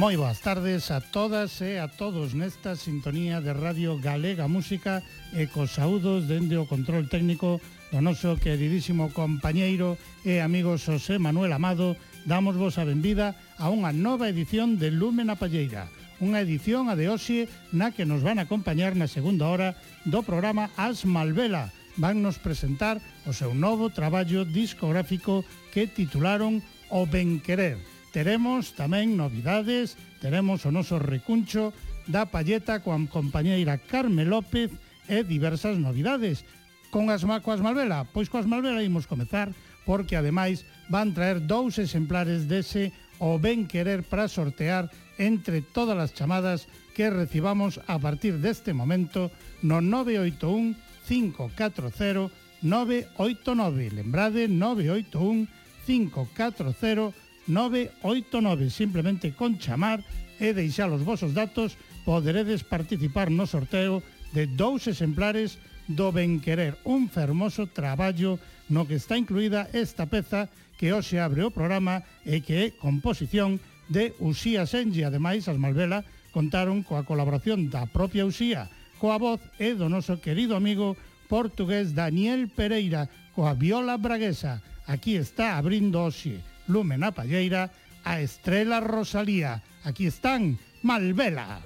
Moi boas tardes a todas e a todos nesta sintonía de Radio Galega Música e cos saúdos dende o control técnico do noso queridísimo compañeiro e amigo Xosé Manuel Amado. Damos vos a benvida a unha nova edición de Lúmena Palleira unha edición a de hoxe na que nos van acompañar na segunda hora do programa As Malvela. Van nos presentar o seu novo traballo discográfico que titularon O Ben Querer Teremos tamén novidades, teremos o noso recuncho da palleta coa compañeira Carme López e diversas novidades. Con as coas Malvela, pois coas Malvela imos comezar porque ademais van traer dous exemplares dese o ben querer para sortear entre todas as chamadas que recibamos a partir deste momento no 981 540 989. Lembrade 981 540 989. Simplemente con chamar e deixar os vosos datos poderedes participar no sorteo de dous exemplares do Benquerer, un fermoso traballo no que está incluída esta peza que hoxe abre o programa e que é composición de Uxía Senji. Ademais, as Malvela contaron coa colaboración da propia Uxía, coa voz e do noso querido amigo portugués Daniel Pereira, coa viola braguesa. Aquí está abrindo hoxe Lume na Palleira, a Estrela Rosalía. Aquí están Malvela.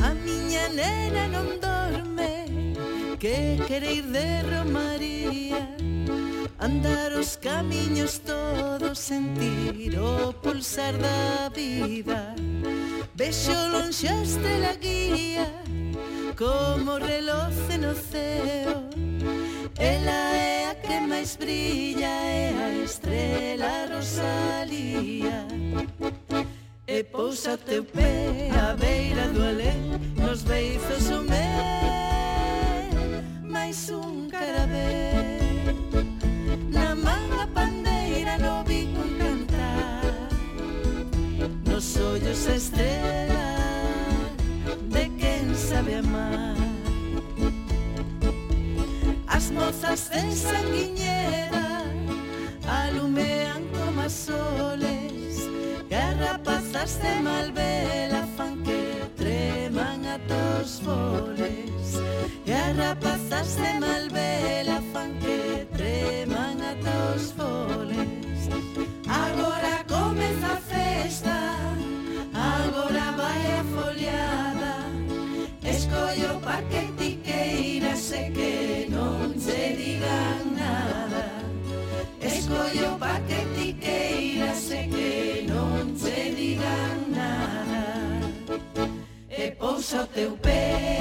A miña nena non dorme Que quere ir de Romaría Andar os camiños todos sentir o pulsar da vida. Vexo longe a estrela guía Como reloce no ceo Ela é a que máis brilla É a estrela Rosalía. E pousa teu pé a beira do alé Nos beizos o mel Mais un carabel nos ollos a estrela de quen sabe amar As mozas en sanguiñera alumean como soles E as rapazas de Malvela fan que treman a tos foles. E as rapazas de Malvela fan que treman a tos foles. puxa teu peito.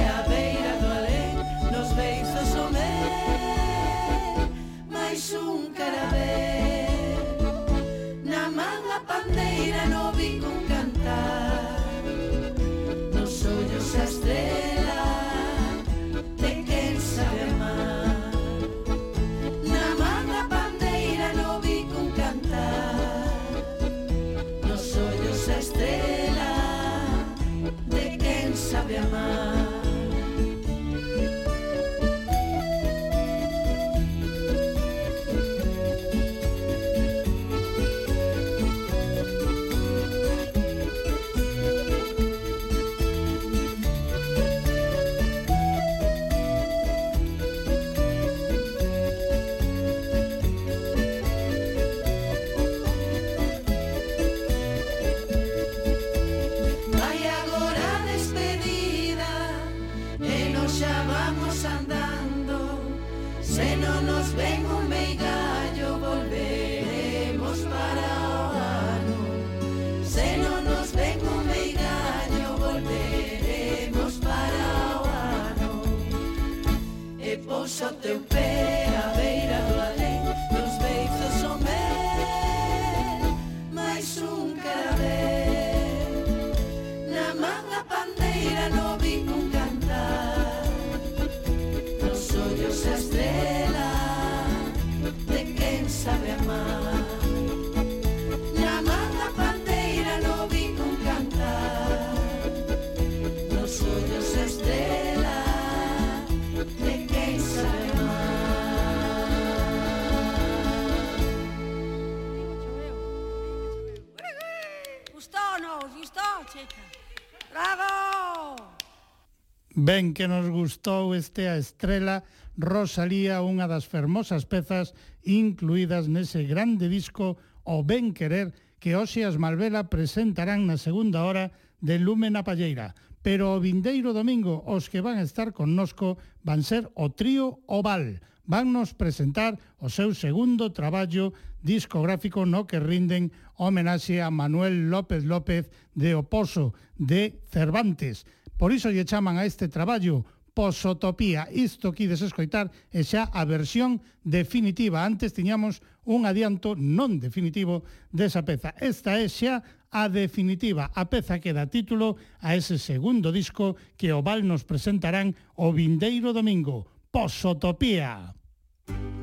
Ben que nos gustou este a estrela Rosalía, unha das fermosas pezas incluídas nese grande disco O Ben Querer que hoxe as Malvela presentarán na segunda hora de Lume na Palleira. Pero o vindeiro domingo os que van a estar connosco van ser o trío Oval. Vannos presentar o seu segundo traballo discográfico no que rinden homenaxe a Manuel López López de Oposo de Cervantes. Por iso lle chaman a este traballo Posotopía. Isto quides escoitar e xa a versión definitiva. Antes tiñamos un adianto non definitivo desa peza. Esta é xa a definitiva, a peza que dá título a ese segundo disco que Oval nos presentarán o vindeiro domingo, Posotopía. Posotopía.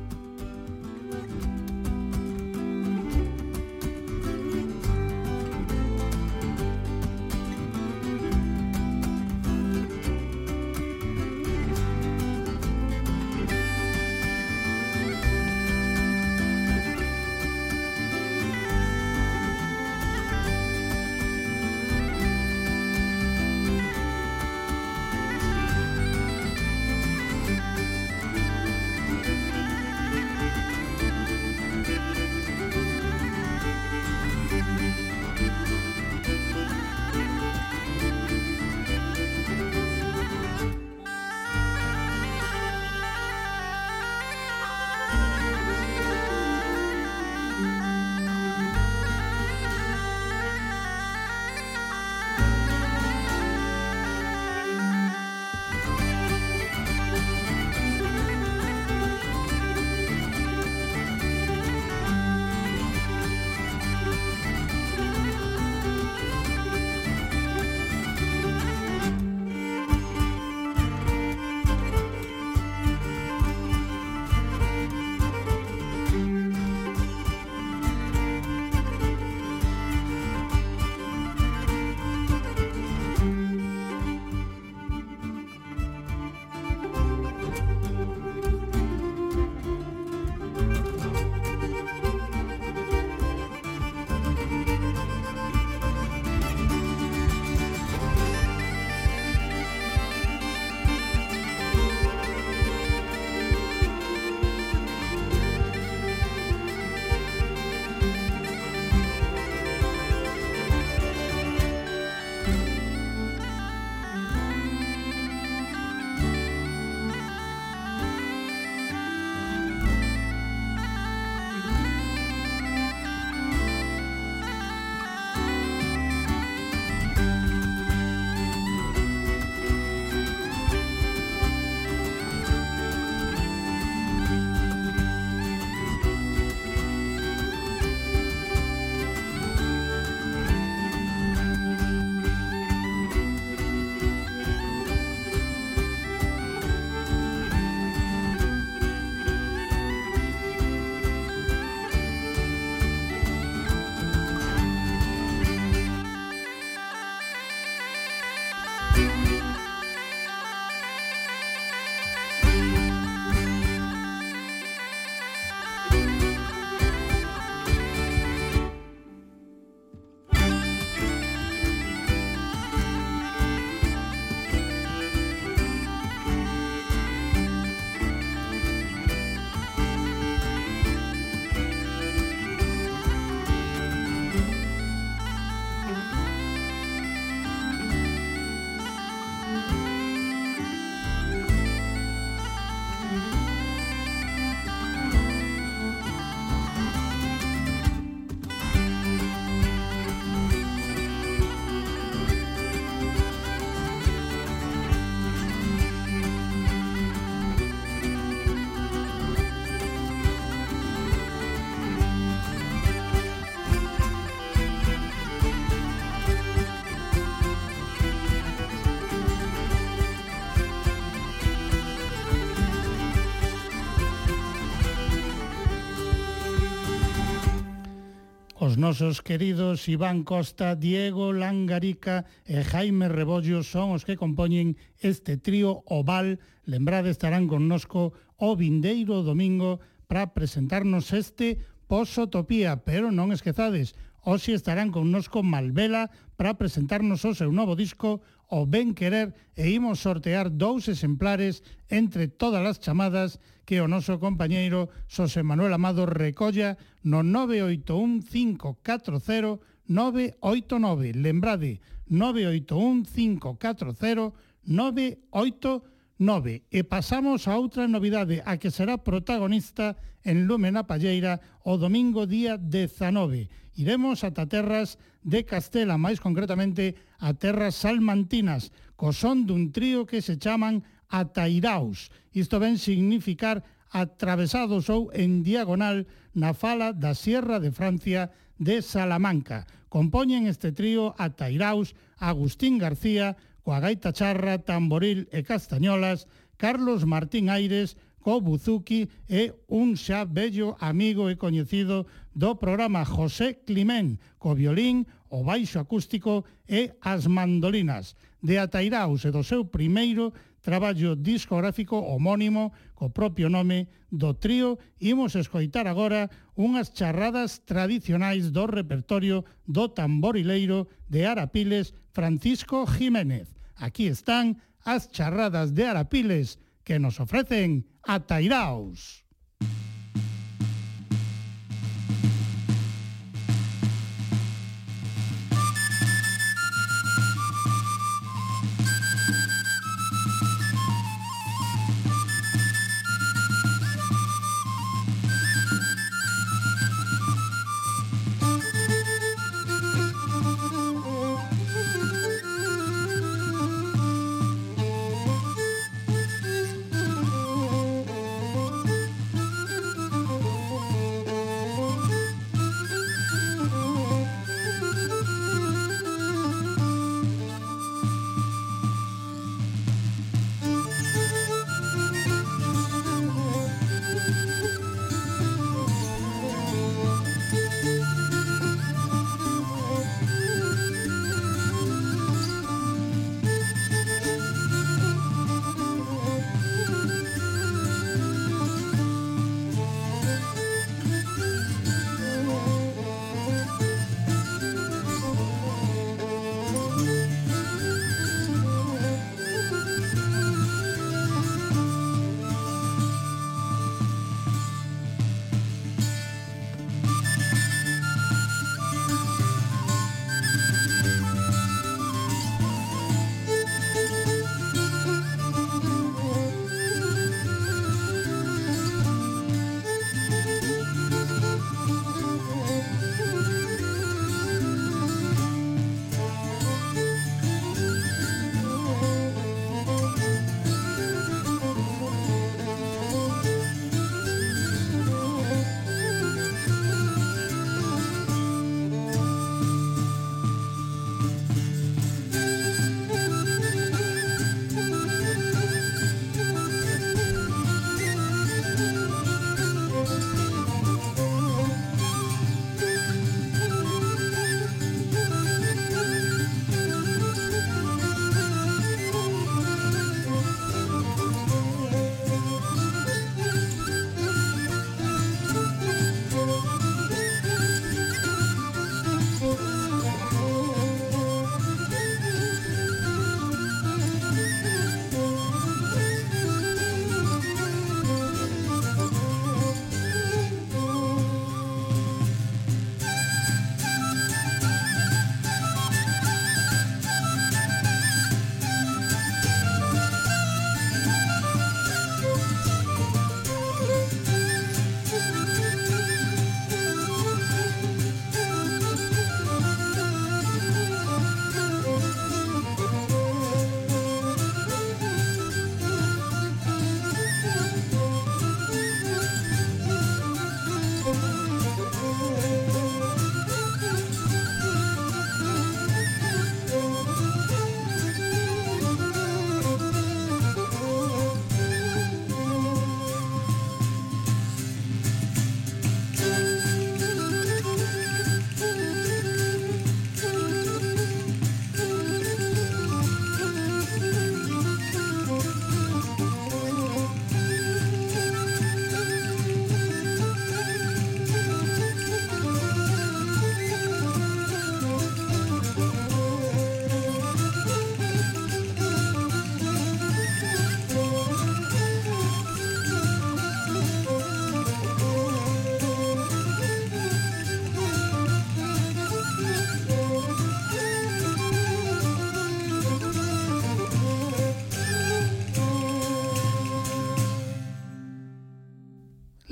nosos queridos Iván Costa, Diego Langarica e Jaime Rebollo son os que compoñen este trío Oval. Lembrade, estarán connosco o vindeiro domingo para presentarnos este Posotopía, pero non esquezades, Oxe estarán connosco Malvela para presentarnos o seu novo disco O Ben Querer e imos sortear dous exemplares entre todas as chamadas que o noso compañeiro Xosé Manuel Amado recolla no 981540989. Lembrade, 981540989. E pasamos a outra novidade, a que será protagonista en Lume na Palleira o domingo día 19. Iremos ata terras de Castela, máis concretamente a terras salmantinas, co son dun trío que se chaman Atairaus. Isto ven significar atravesados ou en diagonal na fala da Sierra de Francia de Salamanca. Compoñen este trío Atairaus Agustín García, coa gaita charra, tamboril e castañolas, Carlos Martín Aires, co Buzuki é un xa bello amigo e coñecido do programa José Climén, co violín, o baixo acústico e as mandolinas. De Atairaus e do seu primeiro traballo discográfico homónimo co propio nome do trío, imos escoitar agora unhas charradas tradicionais do repertorio do tamborileiro de Arapiles Francisco Jiménez. Aquí están as charradas de Arapiles que nos ofrecen Atairaos.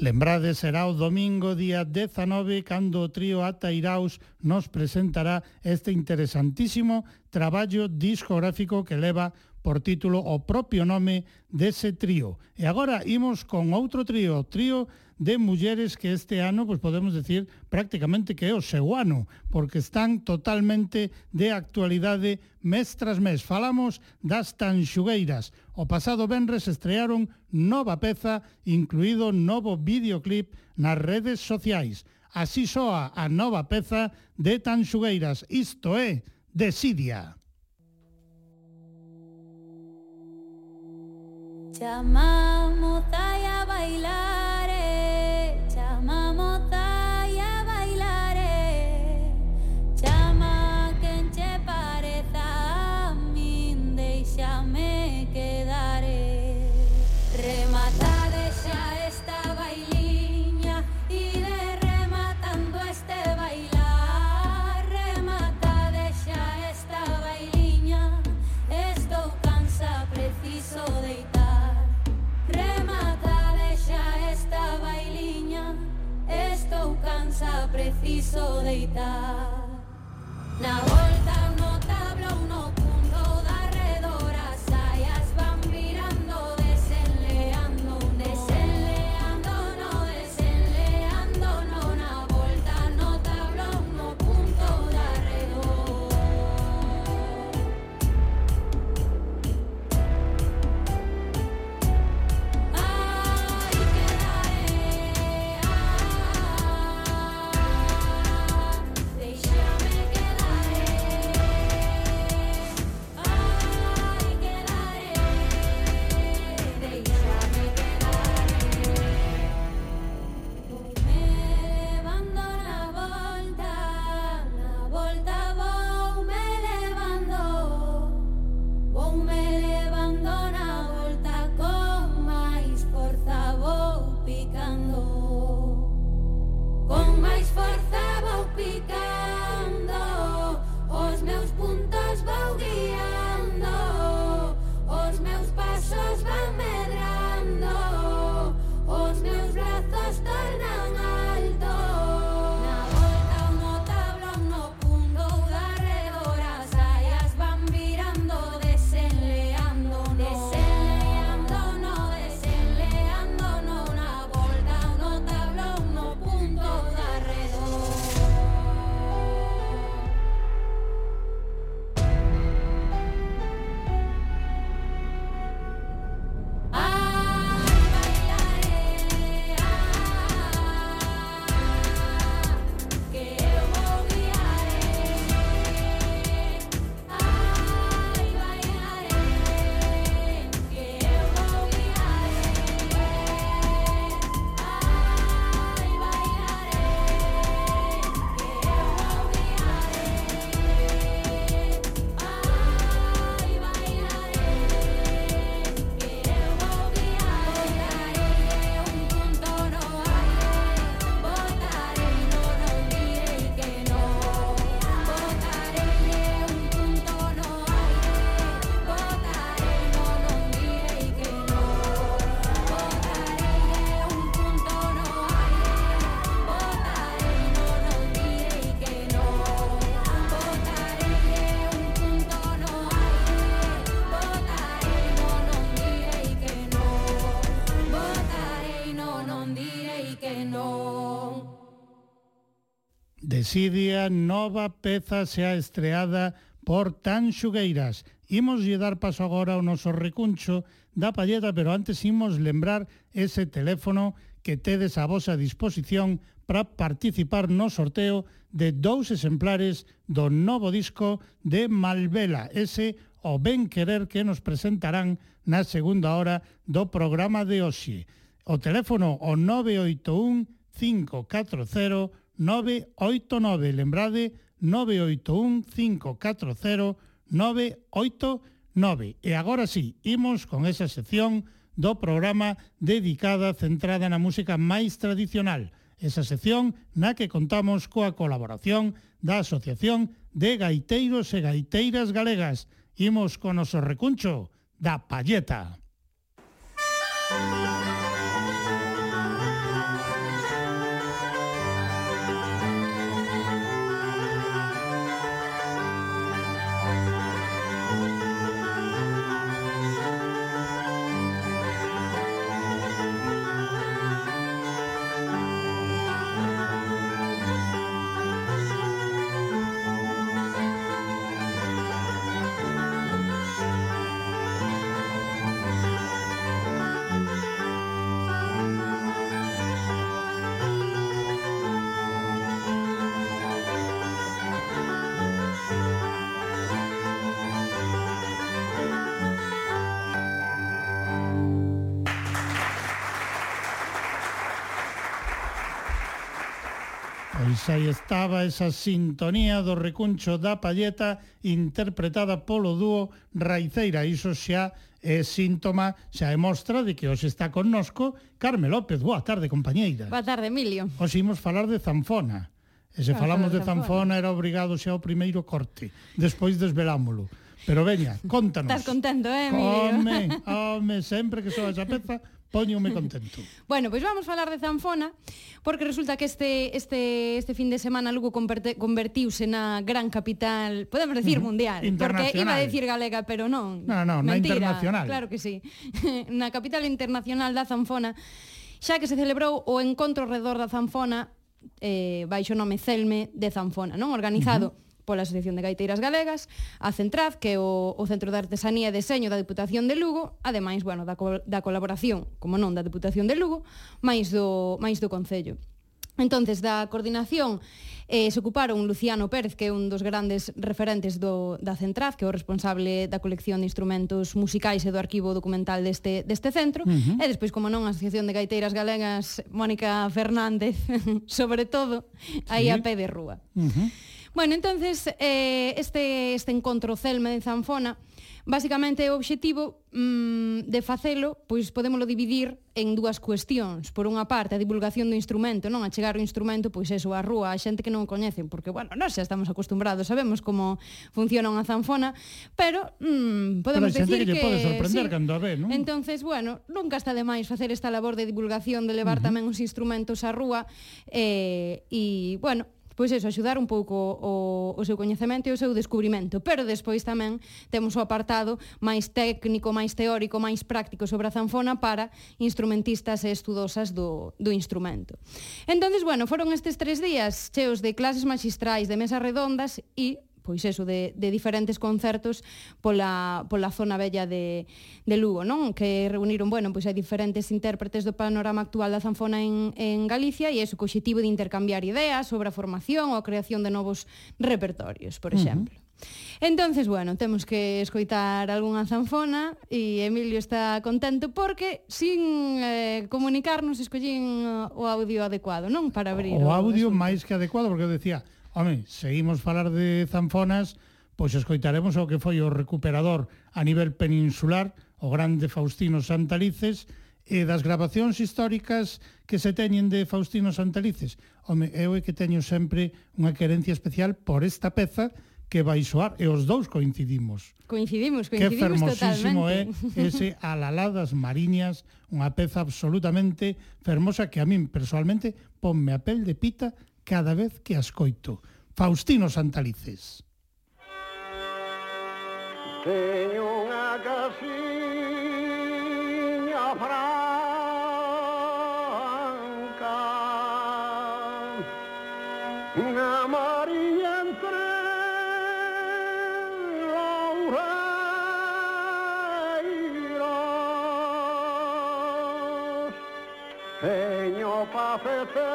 Lembrade, será o domingo día 19 cando o trío Atairaus nos presentará este interesantísimo traballo discográfico que leva por título o propio nome dese trío. E agora imos con outro trío, trío de mulleres que este ano, pois podemos decir, prácticamente que é o seu ano, porque están totalmente de actualidade mes tras mes. Falamos das tanxugueiras. O pasado venres estrearon nova peza, incluído novo videoclip nas redes sociais. Así soa a nova peza de Tanxugueiras, isto é, Desidia. Chamamos a bailar so soledad. Now Desidia nova peza xa estreada por Tan Xugueiras. Imos lle dar paso agora ao noso recuncho da palleta, pero antes imos lembrar ese teléfono que tedes a vosa disposición para participar no sorteo de dous exemplares do novo disco de Malvela, ese o ben querer que nos presentarán na segunda hora do programa de hoxe. O teléfono o 981 540 989, lembrade, 981-540-989. E agora sí, imos con esa sección do programa dedicada centrada na música máis tradicional, esa sección na que contamos coa colaboración da Asociación de Gaiteiros e Gaiteiras Galegas. Imos con o noso recuncho da Palleta. Música Pois aí estaba esa sintonía do recuncho da palleta interpretada polo dúo Raiceira. Iso xa é síntoma, xa é mostra de que hoxe está connosco Carme López. Boa tarde, compañeira. Boa tarde, Emilio. Hoxe imos falar de zanfona. E se ah, falamos de zanfona, era obrigado xa o primeiro corte. Despois desvelámolo. Pero veña, contanos. Estás contento, eh, Emilio? Home, home, sempre que soa esa peza, Póñome contento. bueno, pois vamos falar de Zanfona, porque resulta que este, este, este fin de semana Lugo convertiuse na gran capital, podemos decir, mundial. Porque iba a decir galega, pero non. No, no, Mentira, na internacional. Claro que sí. na capital internacional da Zanfona, xa que se celebrou o encontro redor da Zanfona, eh, baixo nome Celme de Zanfona, non? Organizado. Uh -huh pola Asociación de Gaiteiras Galegas, a Centraz, que é o, o Centro de Artesanía e Deseño da Deputación de Lugo, ademais, bueno, da, co da colaboración, como non, da Deputación de Lugo, máis do, máis do Concello. Entonces, da coordinación eh, se ocuparon Luciano Pérez, que é un dos grandes referentes do, da Centraz, que é o responsable da colección de instrumentos musicais e do arquivo documental deste, deste centro, uh -huh. e despois, como non, a Asociación de Gaiteiras Galegas, Mónica Fernández, sobre todo, aí sí. a pé de rúa. Uh -huh. Bueno, entonces eh, este, este encontro Celme en Zanfona, basicamente o obxectivo mm, de facelo, pois podémolo dividir en dúas cuestións. Por unha parte, a divulgación do instrumento, non? A chegar o instrumento, pois eso, a rúa, a xente que non o coñecen, porque, bueno, non xa estamos acostumbrados, sabemos como funciona unha zanfona, pero mm, podemos pero decir que... Pero pode sorprender sí. cando a ve, non? Entonces, bueno, nunca está de máis facer esta labor de divulgación, de levar uh -huh. tamén os instrumentos á rúa, eh, e, bueno, pois eso, axudar un pouco o, o seu coñecemento e o seu descubrimento. Pero despois tamén temos o apartado máis técnico, máis teórico, máis práctico sobre a zanfona para instrumentistas e estudosas do, do instrumento. Entonces, bueno, foron estes tres días cheos de clases magistrais, de mesas redondas e pois eso, de, de diferentes concertos pola, pola zona bella de, de Lugo, non? Que reuniron, bueno, pois hai diferentes intérpretes do panorama actual da zanfona en, en Galicia e eso, co objetivo de intercambiar ideas sobre a formación ou a creación de novos repertorios, por exemplo. Uh -huh. Entonces, bueno, temos que escoitar algunha zanfona e Emilio está contento porque sin eh, comunicarnos escollín o audio adecuado, non? Para abrir o, o audio máis que adecuado porque eu decía, Home, seguimos falar de zanfonas, pois escoitaremos o que foi o recuperador a nivel peninsular, o grande Faustino Santalices, e das grabacións históricas que se teñen de Faustino Santalices. Home, eu é que teño sempre unha querencia especial por esta peza que vai soar e os dous coincidimos. Coincidimos, coincidimos que fermosísimo totalmente. é ese Alaladas Mariñas, unha peza absolutamente fermosa que a min personalmente ponme a pel de pita cada vez que a escoito. Faustino Santalices. Teño unha casiña franca Unha maría entre laureiros Teño pa fecer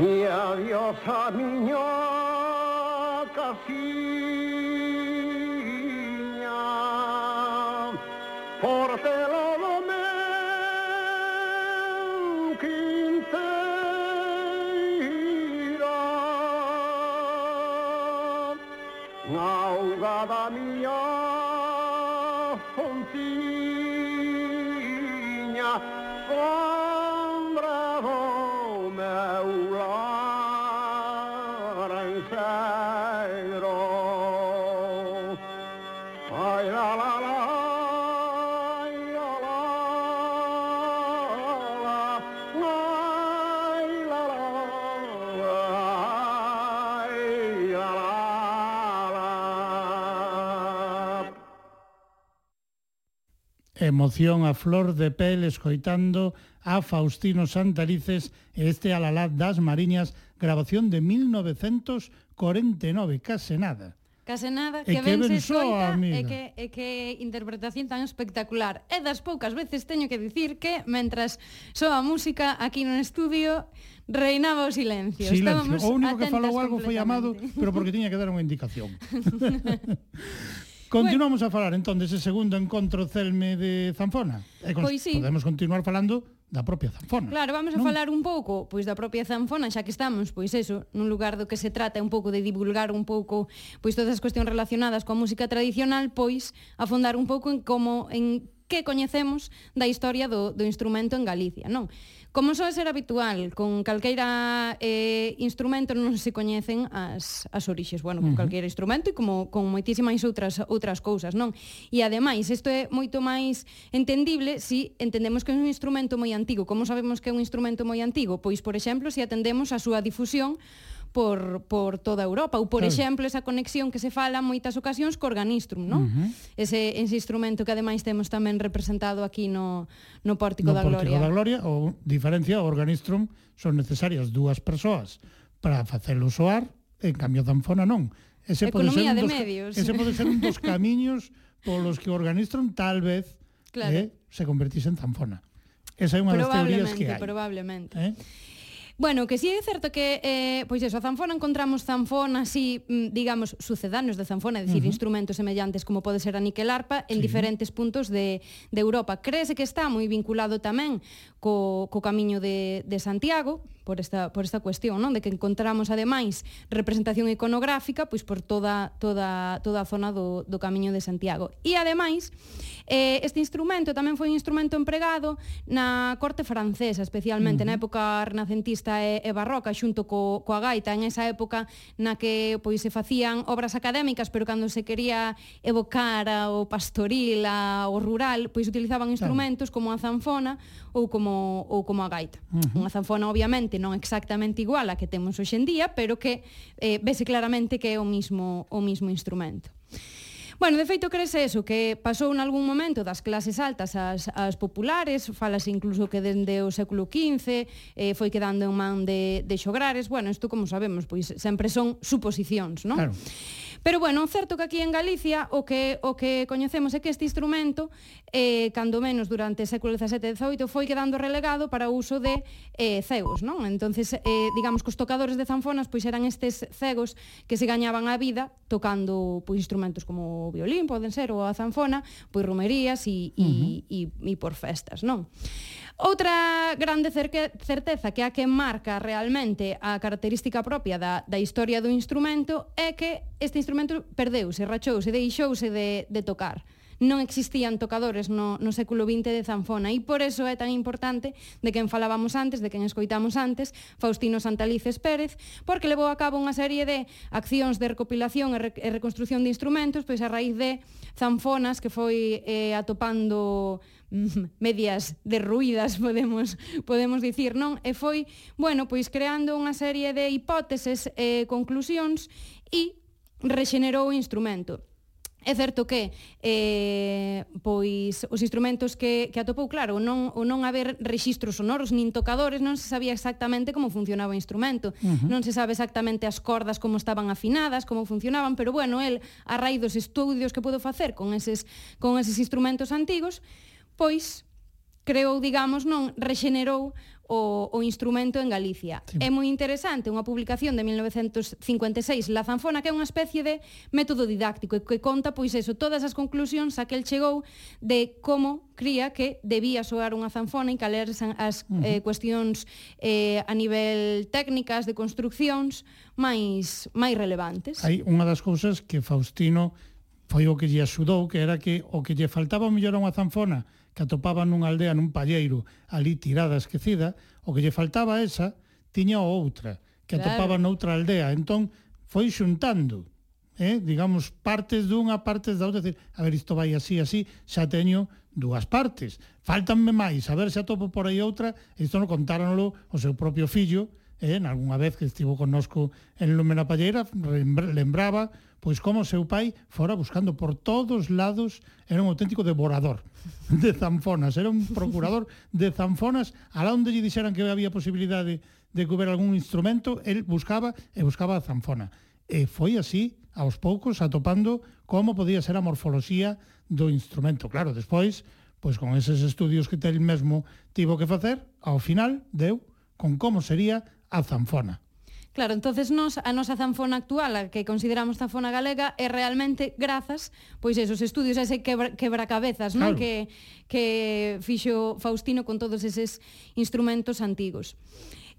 E adiós Dios a. Emoción a flor de pel escoitando a Faustino Santarices e este Alalá das Mariñas, grabación de 1949, case nada. Case nada, que, e que ben se escoita e que, e que interpretación tan espectacular. E das poucas veces teño que dicir que mentras soa música aquí no estudio reinaba o silencio. silencio. Estábamos o único que falou algo foi Amado, pero porque tiña que dar unha indicación. Continuamos bueno. a falar entón dese segundo encontro Celme de Zanfona. E con... pois sí. podemos continuar falando da propia zanfona. Claro, vamos a non? falar un pouco pois da propia zanfona, xa que estamos, pois eso, nun lugar do que se trata un pouco de divulgar un pouco pois todas as cuestións relacionadas coa música tradicional, pois afondar un pouco en como en que coñecemos da historia do, do instrumento en Galicia, non? Como soa ser habitual, con calqueira eh, instrumento non se coñecen as, as orixes, bueno, con uh -huh. calqueira instrumento e como con moitísimas outras outras cousas, non? E ademais, isto é moito máis entendible se si entendemos que é un instrumento moi antigo. Como sabemos que é un instrumento moi antigo? Pois, por exemplo, se si atendemos a súa difusión por, por toda Europa. Ou, por claro. exemplo, esa conexión que se fala en moitas ocasións co organistrum, non? Uh -huh. ese, ese instrumento que ademais temos tamén representado aquí no, no Pórtico no da Gloria. Pórtico da Gloria, ou diferencia, o organistrum son necesarias dúas persoas para facelo soar, en cambio da anfona non. Ese pode Economía ser de dos, medios. Ese pode ser un dos camiños polos que o organistrum tal vez claro. eh, se convertise en zanfona. Esa é unha das teorías que hai. Probablemente, probablemente. Eh? Bueno, que sí é certo que, eh, pois eso, a zanfona encontramos zanfona así, mm, digamos, sucedáneos de zanfona, é dicir, uh -huh. instrumentos semellantes como pode ser a niquelarpa en sí. diferentes puntos de, de Europa. Crese que está moi vinculado tamén co, co camiño de, de Santiago por esta, por esta cuestión, non? de que encontramos ademais representación iconográfica pois por toda, toda, toda a zona do, do camiño de Santiago. E ademais, eh, este instrumento tamén foi un instrumento empregado na corte francesa, especialmente uh -huh. na época renacentista e, e barroca, xunto co, coa gaita, en esa época na que pois se facían obras académicas, pero cando se quería evocar ao pastoril, ao rural, pois utilizaban instrumentos como a zanfona ou como como, ou como a gaita. Uh -huh. Unha zanfona obviamente non exactamente igual a que temos hoxe en día, pero que eh, vese claramente que é o mismo, o mismo instrumento. Bueno, de feito crese eso, que pasou en algún momento das clases altas ás, ás populares, falase incluso que dende o século XV eh, foi quedando en man de, de xograres, bueno, isto como sabemos, pois sempre son suposicións, non? Claro. Pero bueno, certo que aquí en Galicia o que o que coñecemos é que este instrumento eh cando menos durante o século XVII e XVIII foi quedando relegado para o uso de eh cegos, non? Entonces, eh digamos que os tocadores de zanfonas pois eran estes cegos que se gañaban a vida tocando pois instrumentos como o violín, poden ser ou a zanfona, pois romerías e e uh -huh. e, e por festas, non? Outra grande cerque, certeza que a que marca realmente a característica propia da, da historia do instrumento é que este instrumento perdeuse, rachouse, deixouse de, de tocar. Non existían tocadores no, no século XX de zanfona e por eso é tan importante de quen falábamos antes, de quen escoitamos antes, Faustino Santalices Pérez, porque levou a cabo unha serie de accións de recopilación e, re, e reconstrucción de instrumentos, pois a raíz de zanfonas que foi eh, atopando medias derruídas, podemos, podemos dicir, non? E foi, bueno, pois creando unha serie de hipóteses e conclusións e rexenerou o instrumento. É certo que eh, pois os instrumentos que, que atopou, claro, non, o non haber rexistros sonoros nin tocadores, non se sabía exactamente como funcionaba o instrumento. Uh -huh. Non se sabe exactamente as cordas como estaban afinadas, como funcionaban, pero bueno, el a raíz dos estudios que pudo facer con eses con eses instrumentos antigos, pois creou, digamos, non rexenerou o, o instrumento en Galicia. Sí. É moi interesante unha publicación de 1956, La Zanfona, que é unha especie de método didáctico e que conta, pois eso, todas as conclusións a que el chegou de como cría que debía soar unha zanfona e caler as uh -huh. eh, cuestións eh, a nivel técnicas de construccións máis máis relevantes. Hai unha das cousas que Faustino foi o que lle axudou, que era que o que lle faltaba o mellor a unha zanfona que atopaba nunha aldea nun palleiro ali tirada esquecida, o que lle faltaba esa tiña outra que claro. atopaba noutra aldea. Entón foi xuntando eh, digamos, partes dunha, partes da outra, decir, a ver, isto vai así, así, xa teño dúas partes. Faltanme máis, a ver se atopo por aí outra, isto non contáronlo o seu propio fillo, eh, algunha vez que estivo connosco en Lume na Palleira, lembraba pois como seu pai fora buscando por todos lados, era un auténtico devorador de zanfonas, era un procurador de zanfonas, alá onde lle dixeran que había posibilidade de que houbera algún instrumento, el buscaba e buscaba a zanfona. E foi así, aos poucos, atopando como podía ser a morfoloxía do instrumento. Claro, despois, pois con eses estudios que tel mesmo tivo que facer, ao final deu con como sería a zanfona. Claro, entonces nos, a nosa zanfona actual, a que consideramos zanfona galega, é realmente grazas, pois esos estudios, ese quebra, quebracabezas, claro. non? Que, que fixo Faustino con todos eses instrumentos antigos.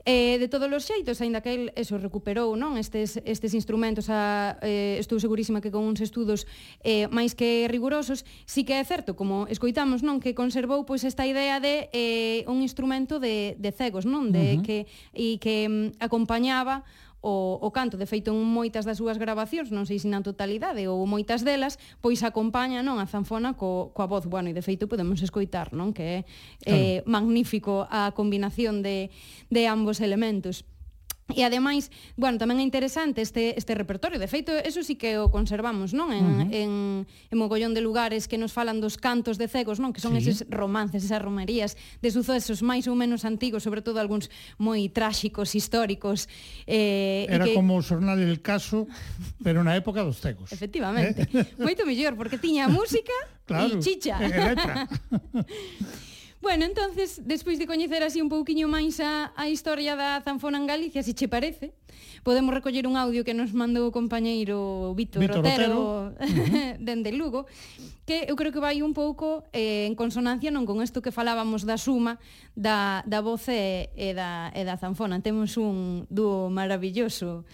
Eh, de todos os xeitos, aínda que el eso recuperou non estes, estes instrumentos, a, eh, estou segurísima que con uns estudos eh, máis que rigurosos, sí si que é certo, como escoitamos, non que conservou pois esta idea de eh, un instrumento de, de cegos, non de uh -huh. que e que mm, acompañaba o, o canto, de feito en moitas das súas grabacións, non sei se na totalidade ou moitas delas, pois acompaña non a zanfona co, coa voz, bueno, e de feito podemos escoitar, non, que é claro. eh, magnífico a combinación de, de ambos elementos. E ademais, bueno, tamén é interesante este este repertorio. De feito, eso sí que o conservamos, non? En uh -huh. en en mogollón de lugares que nos falan dos cantos de cegos, non? Que son sí. eses romances, esas romerías de sucesos máis ou menos antigos, sobre todo algúns moi tráxicos, históricos, eh Era que... como o xornal El Caso, pero na época dos cegos. Efectivamente. Eh? Moito mellor porque tiña música claro, e chicha. E letra. Bueno, entonces, despois de coñecer así un pouquiño máis a, a historia da zanfona en Galicia, se che parece, podemos recoller un audio que nos mandou o compañeiro Víctor, Víctor Rotero, Rotero. Dende Lugo, que eu creo que vai un pouco eh, en consonancia non con isto que falábamos da suma da, da voz e, e, da, e da zanfona. Temos un dúo maravilloso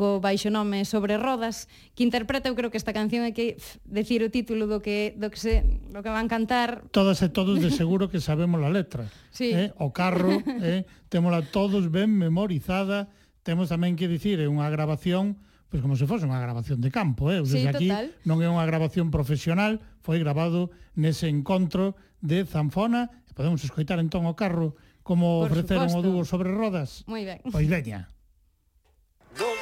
co baixo nome Sobre Rodas, que interpreta, eu creo que esta canción é que pff, decir o título do que do que se do que van cantar. Todas e todos de seguro que sabemos a letra. Sí. Eh? O carro, eh? témola todos ben memorizada. Temos tamén que dicir, é unha grabación pois como se fose unha grabación de campo, eh? Desde sí, aquí total. non é unha grabación profesional, foi grabado nese encontro de Zanfona, e podemos escoitar entón o carro como Por ofreceron suposto. o dúo sobre rodas. Moi ben. Pois veña. Don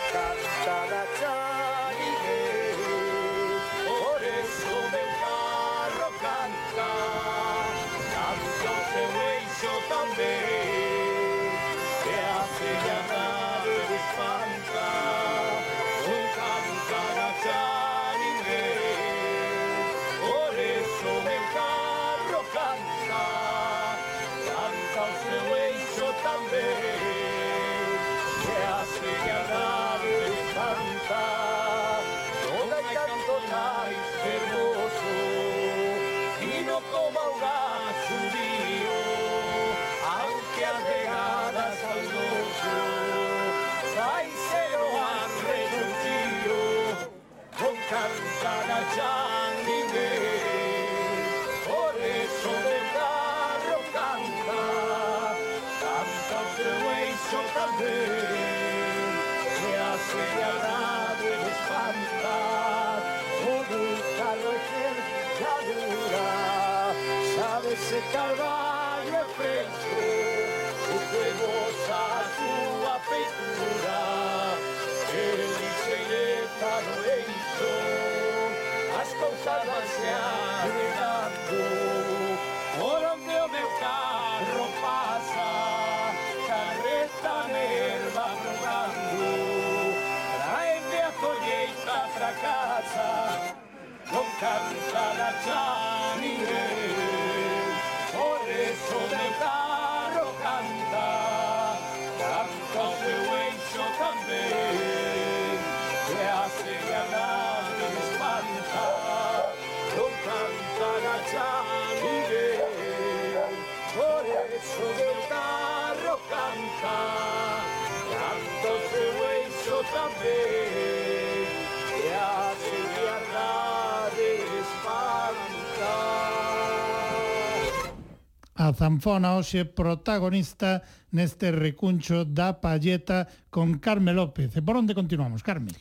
Zanfona hoxe protagonista neste recuncho da Palleta con Carme López. E por onde continuamos, Carme?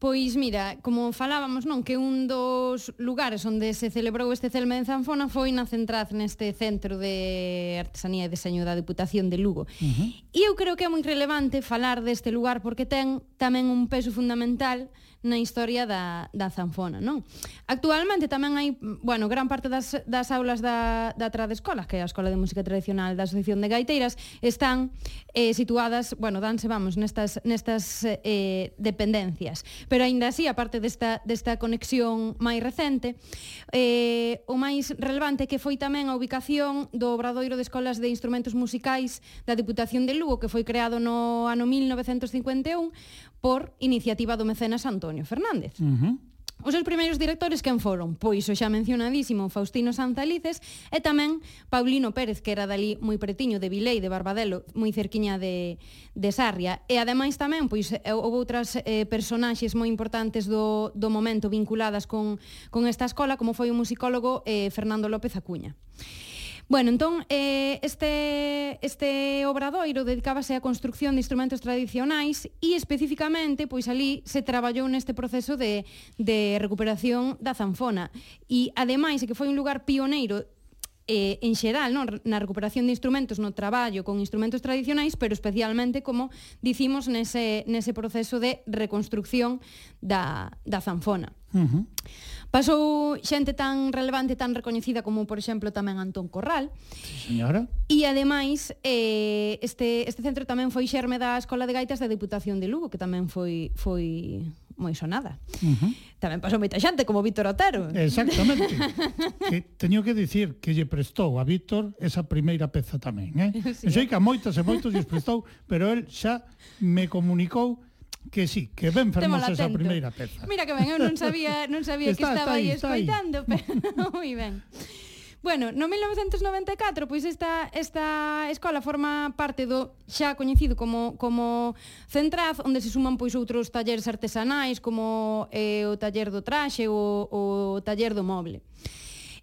Pois mira, como falábamos, non, que un dos lugares onde se celebrou este Celme de Zanfona foi na Centraz, neste Centro de Artesanía e Deseño da Deputación de Lugo. Uh -huh. E eu creo que é moi relevante falar deste lugar porque ten tamén un peso fundamental na historia da, da zanfona, non? Actualmente tamén hai, bueno, gran parte das, das aulas da, da Tradescola, que é a Escola de Música Tradicional da Asociación de Gaiteiras, están eh, situadas, bueno, danse, vamos, nestas, nestas eh, dependencias. Pero aínda así, aparte desta, desta conexión máis recente, eh, o máis relevante que foi tamén a ubicación do Obradoiro de Escolas de Instrumentos Musicais da Diputación de Lugo, que foi creado no ano 1951, por iniciativa do mecenas Antonio Fernández. Uh -huh. Os seus primeiros directores quen foron? Pois o xa mencionadísimo Faustino Sanzalices e tamén Paulino Pérez, que era dali moi pretiño de Vilei, de Barbadelo, moi cerquiña de, de Sarria. E ademais tamén, pois, eh, houve outras eh, personaxes moi importantes do, do momento vinculadas con, con esta escola, como foi o musicólogo eh, Fernando López Acuña. Bueno, entón, eh, este, este obradoiro dedicábase á construcción de instrumentos tradicionais e especificamente, pois ali se traballou neste proceso de, de recuperación da zanfona. E ademais, é que foi un lugar pioneiro eh, en xeral non? na recuperación de instrumentos no traballo con instrumentos tradicionais, pero especialmente, como dicimos, nese, nese proceso de reconstrucción da, da zanfona. Uh -huh. Pasou xente tan relevante, tan recoñecida como, por exemplo, tamén Antón Corral. Sí, señora. E ademais, eh, este, este centro tamén foi xerme da Escola de Gaitas da Diputación de Lugo, que tamén foi foi moi sonada. Uh -huh. Tamén pasou moita xente, como Víctor Otero. Exactamente. que, teño que dicir que lle prestou a Víctor esa primeira peza tamén. Eh? Sí. Eu sei que a moitas e moitos lle prestou, pero el xa me comunicou que sí, que ben fermosa esa primeira peza. Mira que ben, eu non sabía, non sabía está, que estaba aí escoitando, pero moi ben. Bueno, no 1994, pois esta, esta escola forma parte do xa coñecido como, como Centraz, onde se suman pois outros talleres artesanais, como eh, o taller do traxe ou o taller do moble.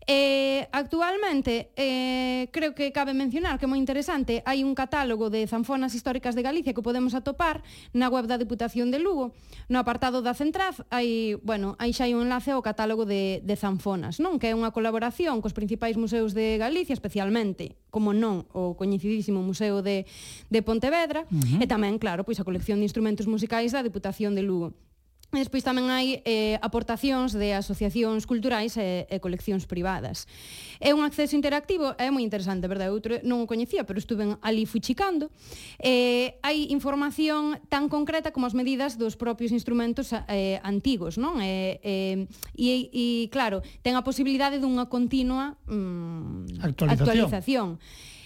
Eh, actualmente, eh, creo que cabe mencionar que é moi interesante, hai un catálogo de zanfonas históricas de Galicia que podemos atopar na web da Diputación de Lugo. No apartado da Centraz hai, bueno, hai xa hai un enlace ao catálogo de, de zanfonas, non? Que é unha colaboración cos principais museos de Galicia, especialmente, como non, o coñecidísimo Museo de, de Pontevedra, uh -huh. e tamén, claro, pois a colección de instrumentos musicais da Diputación de Lugo. E despois tamén hai eh, aportacións de asociacións culturais e, e coleccións privadas. É un acceso interactivo, é moi interesante, verdade? Outro non o coñecía, pero estuven ali fuchicando. Eh, hai información tan concreta como as medidas dos propios instrumentos eh, antigos, non? Eh, eh, e, e, claro, ten a posibilidade dunha continua mm, actualización. actualización.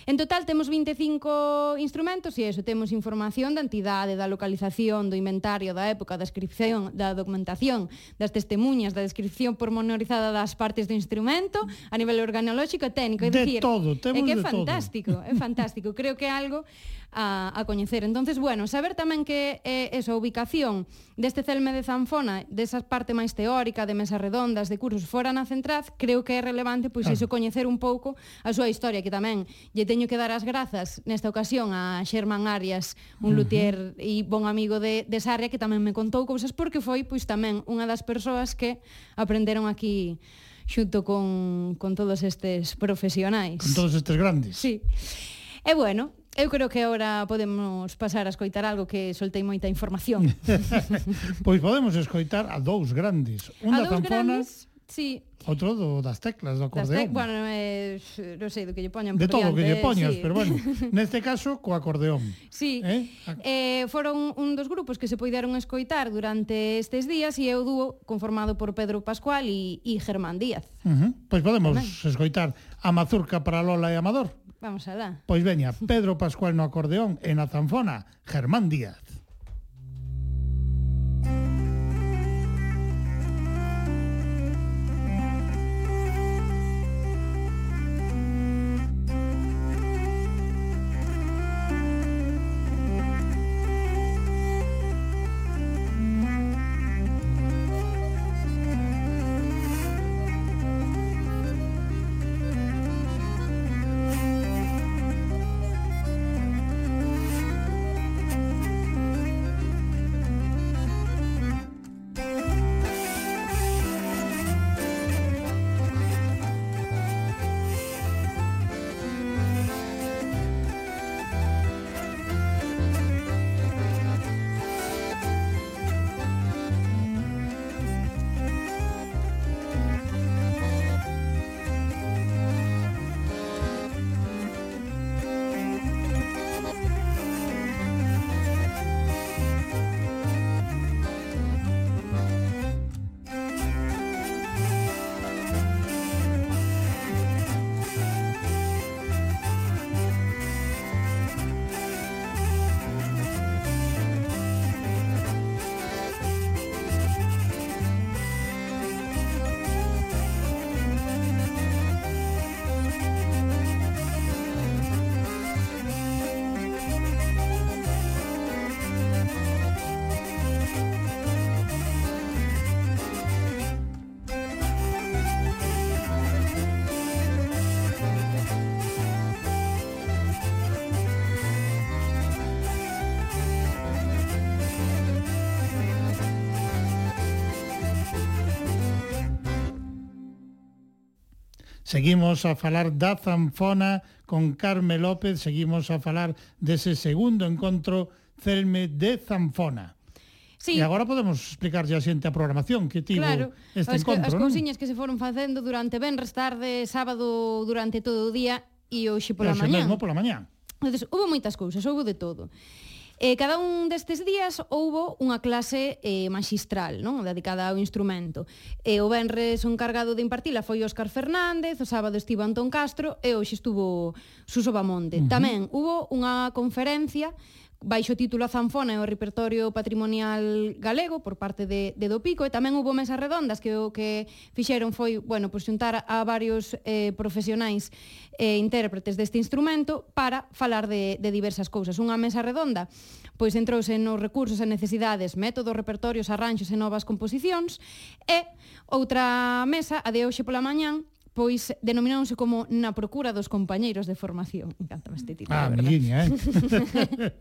En total temos 25 instrumentos e eso, temos información da entidade, da localización, do inventario, da época, da descripción, da documentación, das testemunhas, da descripción pormenorizada das partes do instrumento, a nivel organolóxico e técnico, é dicir, de todo, temos é que é fantástico, todo. é fantástico. Creo que é algo a, a coñecer. Entonces, bueno, saber tamén que é esa ubicación deste celme de Zanfona, desa parte máis teórica, de mesas redondas, de cursos fora na Centraz, creo que é relevante pois claro. iso coñecer un pouco a súa historia, que tamén lle teño que dar as grazas nesta ocasión a Xerman Arias, un uh -huh. luthier e bon amigo de, de Sarria, que tamén me contou cousas porque foi pois tamén unha das persoas que aprenderon aquí xunto con, con todos estes profesionais. Con todos estes grandes. Sí. E bueno, Eu creo que agora podemos pasar a escoitar algo que soltei moita información. pois podemos escoitar a dous grandes. Un a da tampona... Grandes, sí. Outro do, das teclas, do acordeón. Te... Bueno, eh, non sei do que lle poñan De todo o que lle poñas, sí. pero bueno, neste caso co acordeón. Sí. Eh? A... Eh, foron un dos grupos que se poideron escoitar durante estes días e é o dúo conformado por Pedro Pascual e, e Germán Díaz. Uh -huh. Pois podemos Tamén. escoitar a Mazurca para Lola e Amador. Vamos alá. Pois veña, Pedro Pascual no acordeón e na zanfona, Germán Díaz. Seguimos a falar da Zanfona con Carme López, seguimos a falar dese segundo encontro Celme de Zanfona. Sí. E agora podemos explicar a xente a programación que tivo claro, este as, encontro, As cousiñas que se foron facendo durante venres tarde, sábado durante todo o día e hoxe pola mañá. Hoxe mesmo pola mañá. Entonces, houve moitas cousas, houve de todo. Eh, cada un destes días houbo unha clase eh, magistral, non? dedicada ao instrumento. Eh, o Benres o encargado de impartila foi Óscar Fernández, o sábado estivo Antón Castro e hoxe estuvo Suso Bamonte. Uh -huh. Tamén hubo unha conferencia baixo título a Zanfona e o repertorio patrimonial galego por parte de, de do Pico e tamén hubo mesas redondas que o que fixeron foi, bueno, pues, xuntar a varios eh, profesionais e eh, intérpretes deste instrumento para falar de, de diversas cousas. Unha mesa redonda pois entrouse nos recursos e necesidades, métodos, repertorios, arranxos e novas composicións e outra mesa, a de hoxe pola mañán, pois denomináronse como na procura dos compañeiros de formación. Encantame este título, ah, verdad? Miña, eh?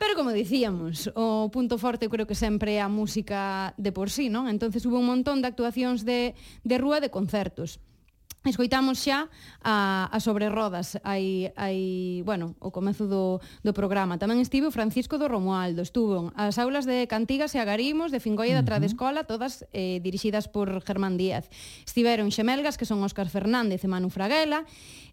Pero como dicíamos, o punto forte creo que sempre é a música de por sí, non? Entonces hubo un montón de actuacións de, de rúa de concertos. Escoitamos xa a, a sobre rodas hai, hai, bueno, o comezo do, do programa. Tamén estive o Francisco do Romualdo, estuvo as aulas de Cantigas e Agarimos, de Fingoia da Tradescola, todas eh, dirixidas por Germán Díaz. Estiveron Xemelgas, que son Óscar Fernández e Manu Fraguela,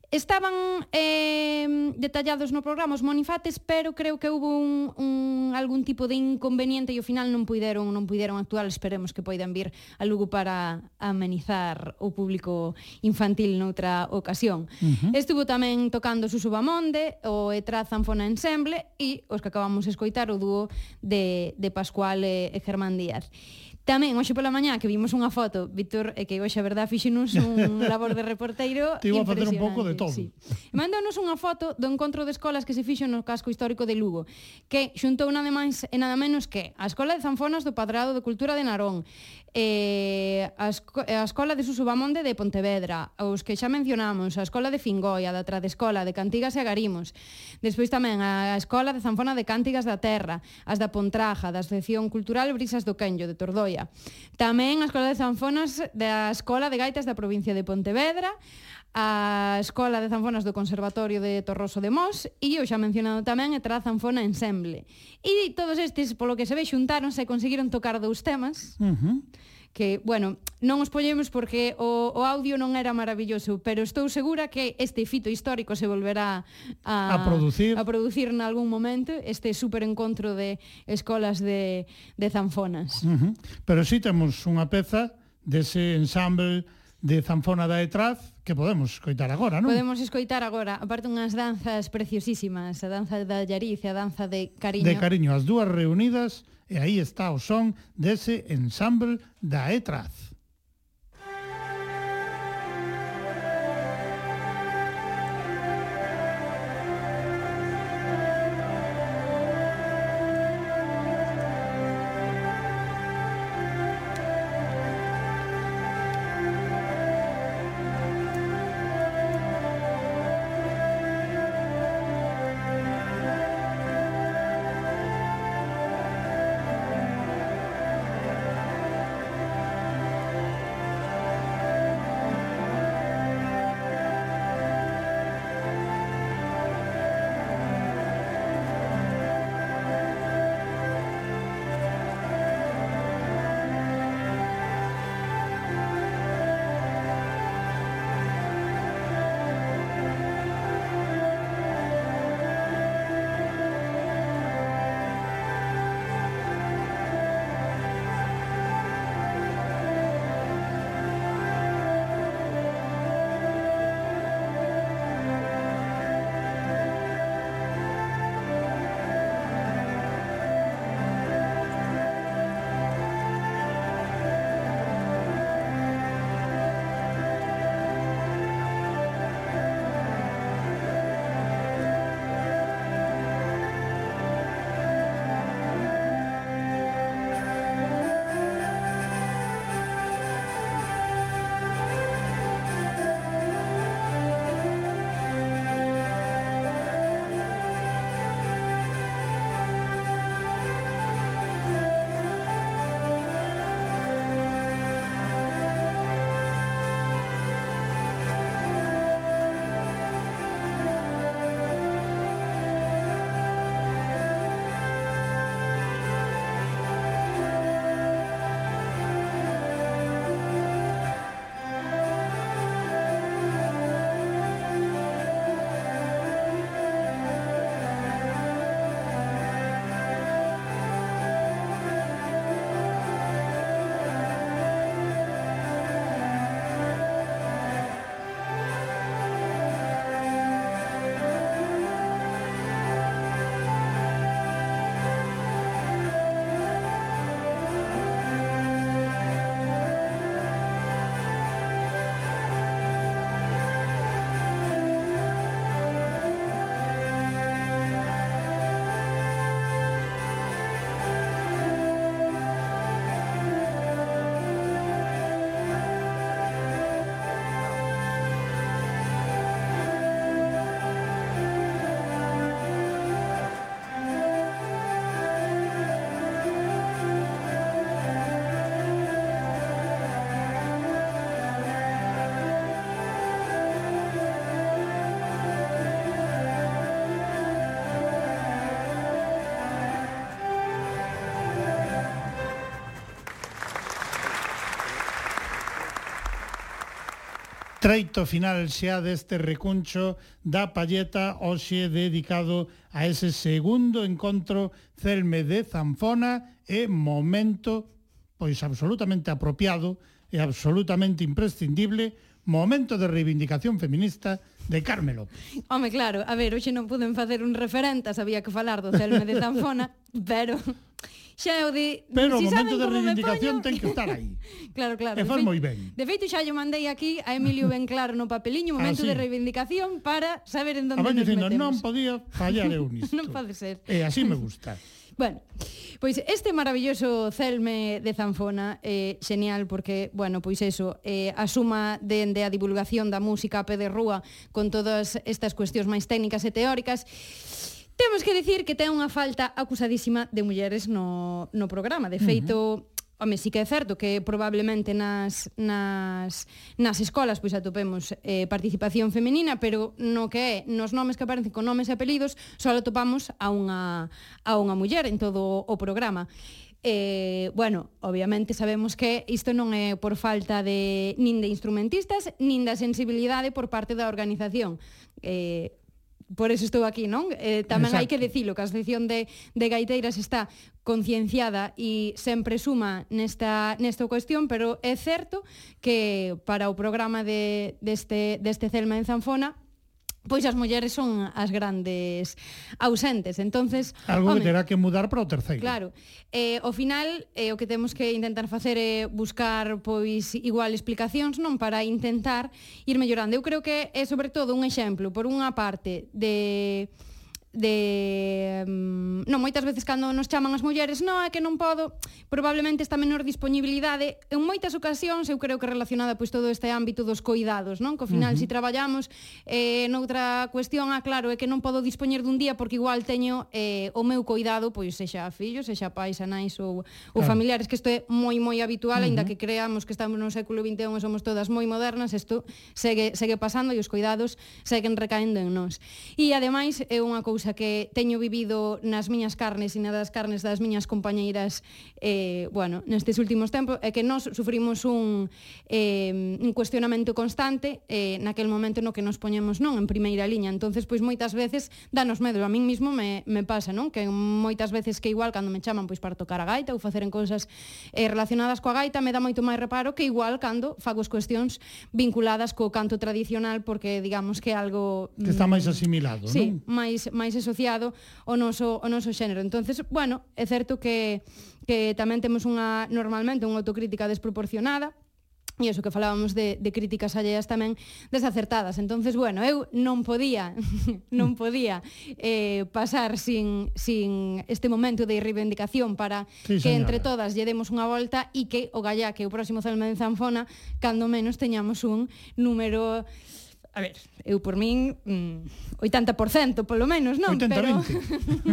Estaban eh, detallados no programa os monifates, pero creo que houve un, un, algún tipo de inconveniente e ao final non puideron non puideron actuar. Esperemos que poidan vir a Lugo para amenizar o público infantil noutra ocasión. Uh -huh. Estuvo tamén tocando Susu Bamonde, o Etra Zanfona Ensemble e os que acabamos de escoitar o dúo de, de Pascual e, e Germán Díaz. Tamén, hoxe pola mañá, que vimos unha foto, Víctor, e que hoxe, a verdad, fixenos un labor de reporteiro Te iba a facer un pouco de todo. Sí. Mándanos unha foto do encontro de escolas que se fixo no casco histórico de Lugo, que xuntou nada máis e nada menos que a Escola de Zanfonas do Padrado de Cultura de Narón, eh, a, esco a Escola de Susubamonde de Pontevedra, os que xa mencionamos, a Escola de Fingoia, da Tradescola, de Cantigas e Agarimos, despois tamén a Escola de Zanfona de Cántigas da Terra, as da Pontraja, da Asociación Cultural Brisas do Quenllo, de Tordoia, Galicia. Tamén a Escola de Zanfonas da Escola de Gaitas da provincia de Pontevedra, a Escola de Zanfonas do Conservatorio de Torroso de Mos e o xa mencionado tamén a Tra Zanfona Ensemble. E todos estes, polo que se ve, xuntáronse e conseguiron tocar dous temas. Uh -huh que, bueno, non os poñemos porque o, o audio non era maravilloso, pero estou segura que este fito histórico se volverá a, a producir a producir en algún momento este superencontro de escolas de, de zanfonas. Uh -huh. Pero si sí temos unha peza dese ensemble de zanfona da Etraz que podemos escoitar agora, non? Podemos escoitar agora, aparte unhas danzas preciosísimas, a danza da Llariz e a danza de Cariño. De Cariño, as dúas reunidas E aí está o son dese ensamble da Etraz. treito final xa deste recuncho da palleta hoxe dedicado a ese segundo encontro celme de Zanfona e momento pois absolutamente apropiado e absolutamente imprescindible, momento de reivindicación feminista de Carmelo. Home, claro, a ver, hoxe non puden facer un referente, sabía que falar do Celme de Zanfona, pero xa eu de... Pero si o momento de reivindicación ten que estar aí. claro, claro. E faz moi ben. De feito, xa yo mandei aquí a Emilio ben claro no papeliño momento ah, así. de reivindicación para saber en donde a nos dicindo, metemos. non podía fallar eu nisto. non pode ser. E así me gusta. Bueno, pois este maravilloso celme de Zanfona eh, xenial porque, bueno, pois eso, eh, a suma dende de a divulgación da música a pé de rúa con todas estas cuestións máis técnicas e teóricas, Temos que dicir que ten unha falta acusadísima de mulleres no, no programa. De feito, uh -huh Home, sí que é certo que probablemente nas, nas, nas escolas pois atopemos eh, participación femenina, pero no que é nos nomes que aparecen con nomes e apelidos só atopamos a unha, a unha muller en todo o programa. Eh, bueno, obviamente sabemos que isto non é por falta de nin de instrumentistas, nin da sensibilidade por parte da organización. Eh, por eso estou aquí, non? Eh, tamén hai que dicilo, que a Asociación de, de Gaiteiras está concienciada e sempre suma nesta, nesta cuestión, pero é certo que para o programa de, deste, deste Celma en Zanfona pois as mulleres son as grandes ausentes. Entonces, algo home, que terá que mudar para o terceiro. Claro. Eh, ao final, eh, o que temos que intentar facer é buscar pois igual explicacións, non para intentar ir mellorando. Eu creo que é sobre todo un exemplo, por unha parte, de de mm, non moitas veces cando nos chaman as mulleres, non, é que non podo, probablemente esta menor disponibilidade en moitas ocasións eu creo que relacionada pois todo este ámbito dos coidados, non? Que ao final uh -huh. si traballamos eh noutra cuestión, ah, claro, é que non podo dispoñer dun día porque igual teño eh o meu coidado, pois sexa fillos, sexa pais, anais ou, ou claro. familiares, que isto é moi moi habitual, uh -huh. aínda que creamos que estamos no século 21 e somos todas moi modernas, isto segue segue pasando e os coidados seguen recaendo en nós. E ademais é unha cousa cousa que teño vivido nas miñas carnes e nas carnes das miñas compañeiras eh, bueno, nestes últimos tempos é que nós sufrimos un, eh, un cuestionamento constante eh, naquel momento no que nos poñemos non en primeira liña, entonces pois moitas veces danos medo, a min mismo me, me pasa non? Que moitas veces que igual cando me chaman pois para tocar a gaita ou facer en cousas eh, relacionadas coa gaita me dá moito máis reparo que igual cando fago as cuestións vinculadas co canto tradicional porque digamos que algo que está mm, máis asimilado, sí, non? máis máis asociado ao noso, ao noso xénero. entonces bueno, é certo que, que tamén temos unha, normalmente unha autocrítica desproporcionada, e iso que falábamos de, de críticas alleas tamén desacertadas. entonces bueno, eu non podía, non podía eh, pasar sin, sin este momento de reivindicación para sí, que señora. entre todas lle demos unha volta e que o gallá que o próximo Celme de Zanfona, cando menos teñamos un número A ver, eu por min mm, 80% polo menos, non? 80 pero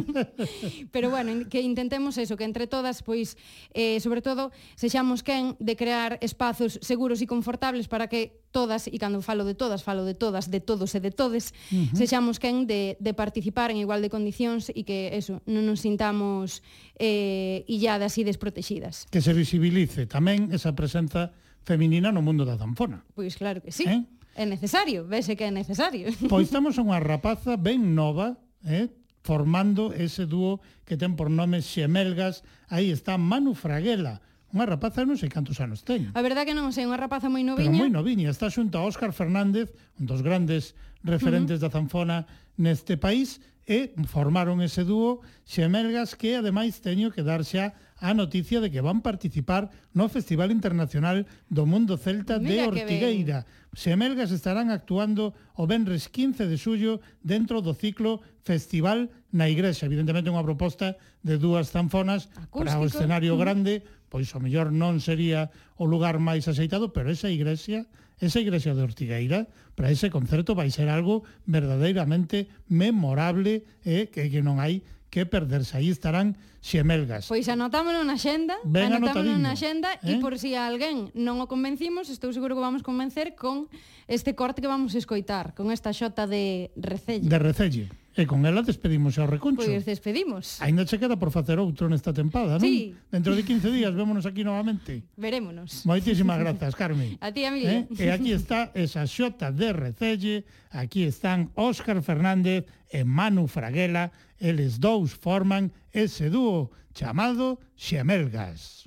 Pero bueno, que intentemos eso, que entre todas pois eh sobre todo sexamos quen de crear espazos seguros e confortables para que todas, e cando falo de todas, falo de todas, de todos e de todes, uh -huh. sexamos quen de de participar en igual de condicións e que eso, non nos sintamos eh illadas e desprotegidas. Que se visibilice tamén esa presenza feminina no mundo da danfona. Pois claro que sí. Eh? É necesario, vese que é necesario. Pois temos unha rapaza ben nova, eh, formando ese dúo que ten por nome Xemelgas. Aí está Manu Fraguela, unha rapaza non sei cantos anos ten. A verdade que non sei, unha rapaza moi noviña. Pero moi noviña, está xunto a Óscar Fernández, un dos grandes referentes uh -huh. da zanfona neste país, e formaron ese dúo Xemelgas que ademais teño que dar xa a noticia de que van participar no Festival Internacional do Mundo Celta Mira de Ortigueira. Semelgas estarán actuando o venres 15 de xullo dentro do ciclo Festival na Igrexa. Evidentemente unha proposta de dúas zanfonas Acústico. para o escenario grande, pois o mellor non sería o lugar máis aceitado, pero esa igrexa, esa igrexa de Ortigueira, para ese concerto vai ser algo verdadeiramente memorable e eh, que, que non hai que perderse. Aí estarán xemelgas. Pois anotámoslo na xenda, ben anotámoslo na xenda eh? e por si a alguén non o convencimos, estou seguro que vamos convencer con este corte que vamos escoitar, con esta xota de Recelle. De Recelle. E con ela despedimos ao recuncho. Pois despedimos. Ainda che queda por facer outro nesta tempada, non? Sí. Dentro de 15 días vémonos aquí novamente. Verémonos. Moitísimas grazas, Carmen. A ti, Emilio. Eh? E aquí está esa xota de Recelle, aquí están Óscar Fernández e Manu Fraguela, eles dous forman ese dúo chamado Xemelgas.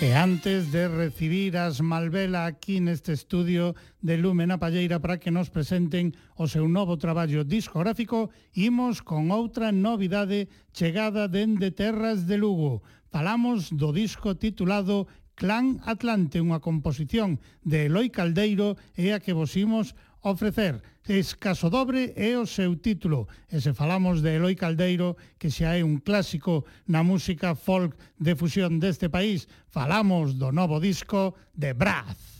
E antes de recibir as Malvela aquí neste estudio de Lumen a Palleira para que nos presenten o seu novo traballo discográfico, imos con outra novidade chegada dende Terras de Lugo. Falamos do disco titulado Clan Atlante, unha composición de Eloi Caldeiro e a que vos imos Ofrecer escaso dobre é o seu título. E se falamos de Eloi Caldeiro que xa é un clásico na música folk de fusión deste país falamos do novo disco de Braz.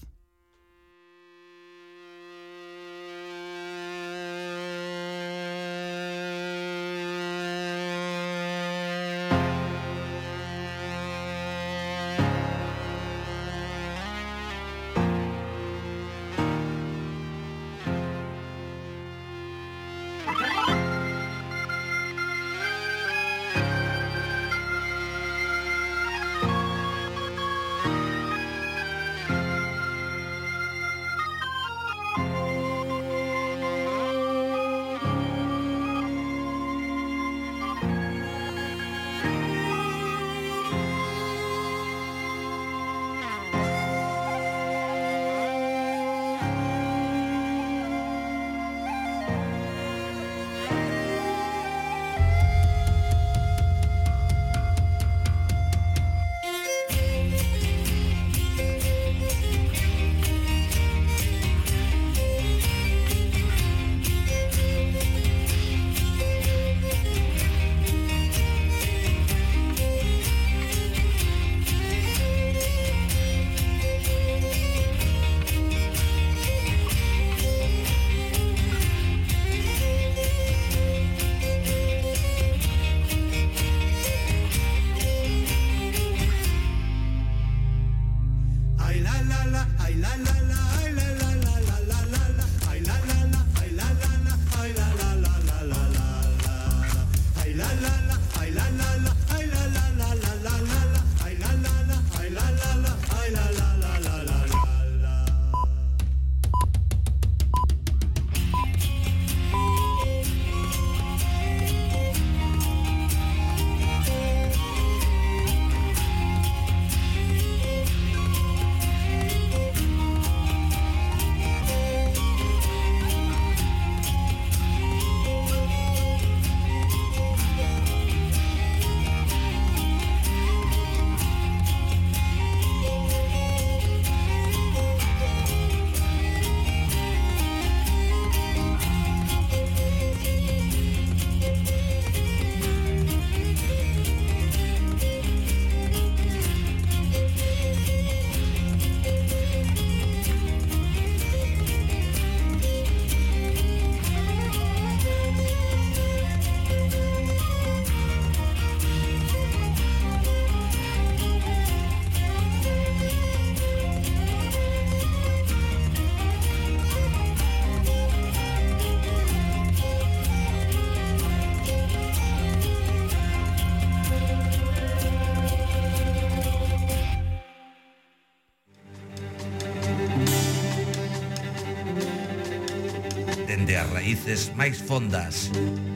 raíces máis fondas.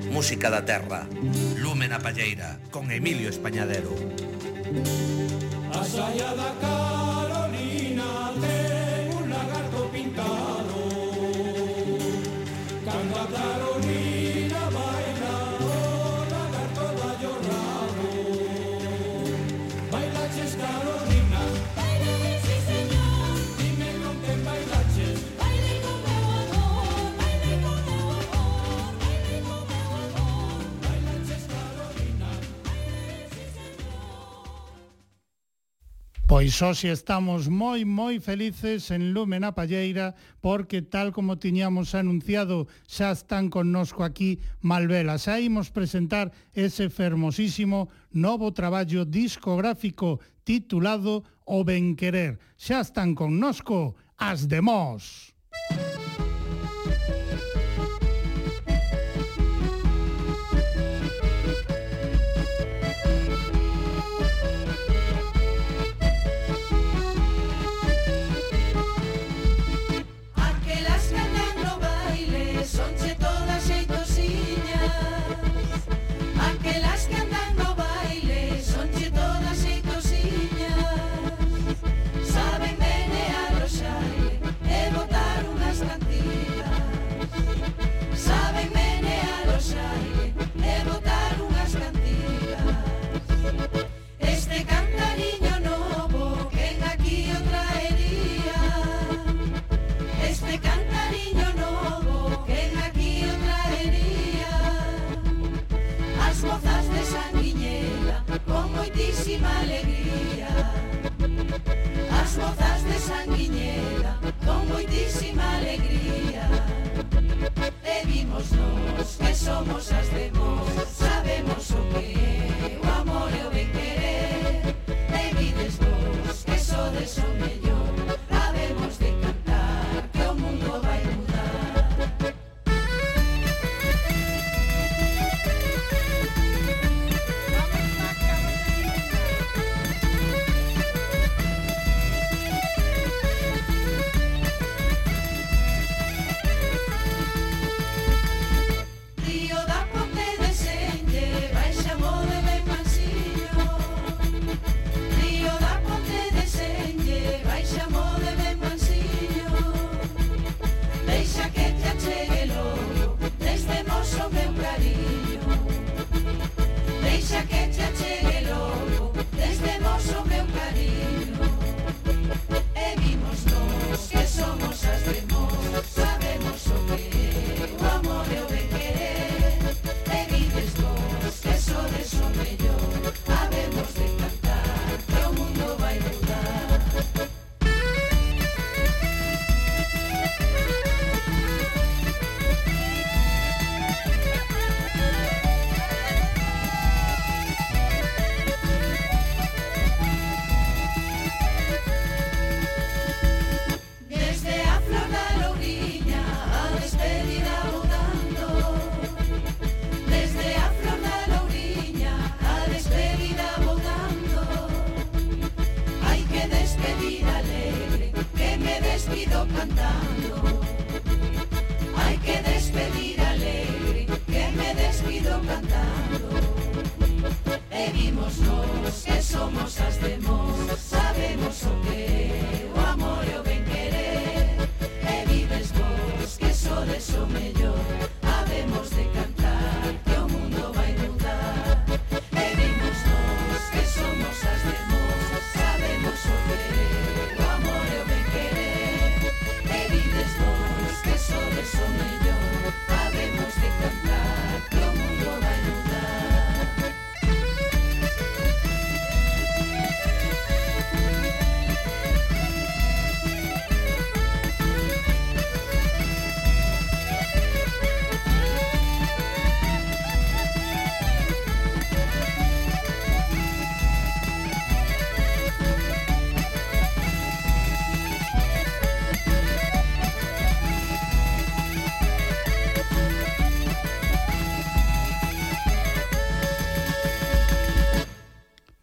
Música da terra, lume na palleira, con Emilio Españadero. A saia da casa. Pois si estamos moi moi felices en Lume na Palleira porque tal como tiñamos anunciado xa están connosco aquí Malvela. Xa imos presentar ese fermosísimo novo traballo discográfico titulado O Ben Querer. Xa están connosco as Demos. Música mozas de Sanguiñera con moitísima alegría. E vimos nos que somos as demos, sabemos o que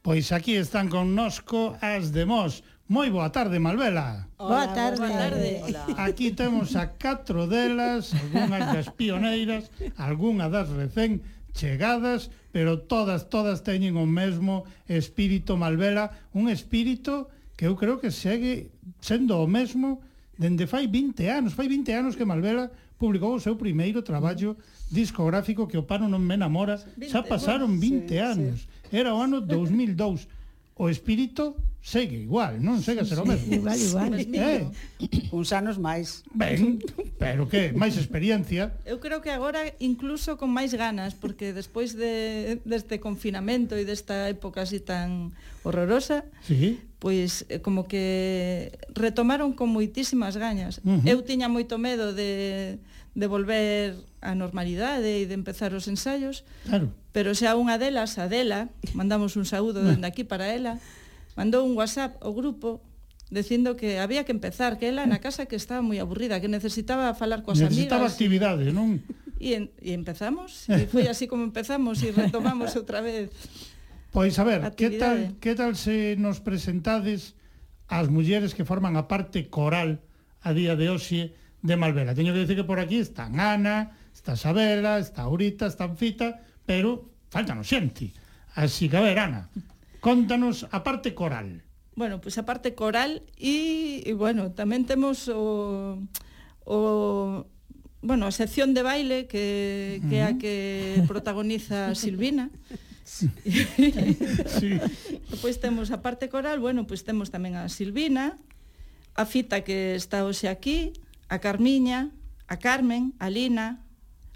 Pois aquí están connosco as de Mos. Moi boa tarde, Malvela. Hola, boa tarde. Boa tarde. Hola. Aquí temos a catro delas, algunhas das pioneiras, algunha das recén chegadas, pero todas, todas teñen o mesmo espírito Malvela, un espírito que eu creo que segue sendo o mesmo dende fai 20 anos. Fai 20 anos que Malvela publicou o seu primeiro traballo discográfico que o pano non me enamora. Xa pasaron 20 sí, anos. Sí Era o ano 2002. O espírito segue igual, non segue a ser o mesmo. Igual, igual. Eh? Uns anos máis. Ben, pero que, máis experiencia. Eu creo que agora incluso con máis ganas, porque despois de, deste confinamento e desta época así tan horrorosa, sí pois eh, como que retomaron con moitísimas gañas. Uh -huh. Eu tiña moito medo de de volver á normalidade e de empezar os ensaios. Claro. Pero xa unha delas, Adela, mandamos un saúdo dende mm. aquí para ela, mandou un WhatsApp ao grupo dicindo que había que empezar, que ela na mm. casa que estaba moi aburrida, que necesitaba falar coas necesitaba amigas. Necesitaba actividade, non? E, en, e empezamos, e foi así como empezamos e retomamos outra vez. Pois a ver, que tal, que tal se nos presentades as mulleres que forman a parte coral a día de hoxe de Malvela. Teño que dicir que por aquí están Ana, está Sabela, está Aurita, está Fita, pero faltan xente. Así que, a ver, Ana, contanos a parte coral. Bueno, pois pues a parte coral e, e bueno, tamén temos o, o bueno, a sección de baile que, que é a que protagoniza Silvina. Sí. sí. Pois pues temos a parte coral, bueno, pois pues temos tamén a Silvina, a Fita que está hoxe aquí, a Carmiña, a Carmen, a Lina,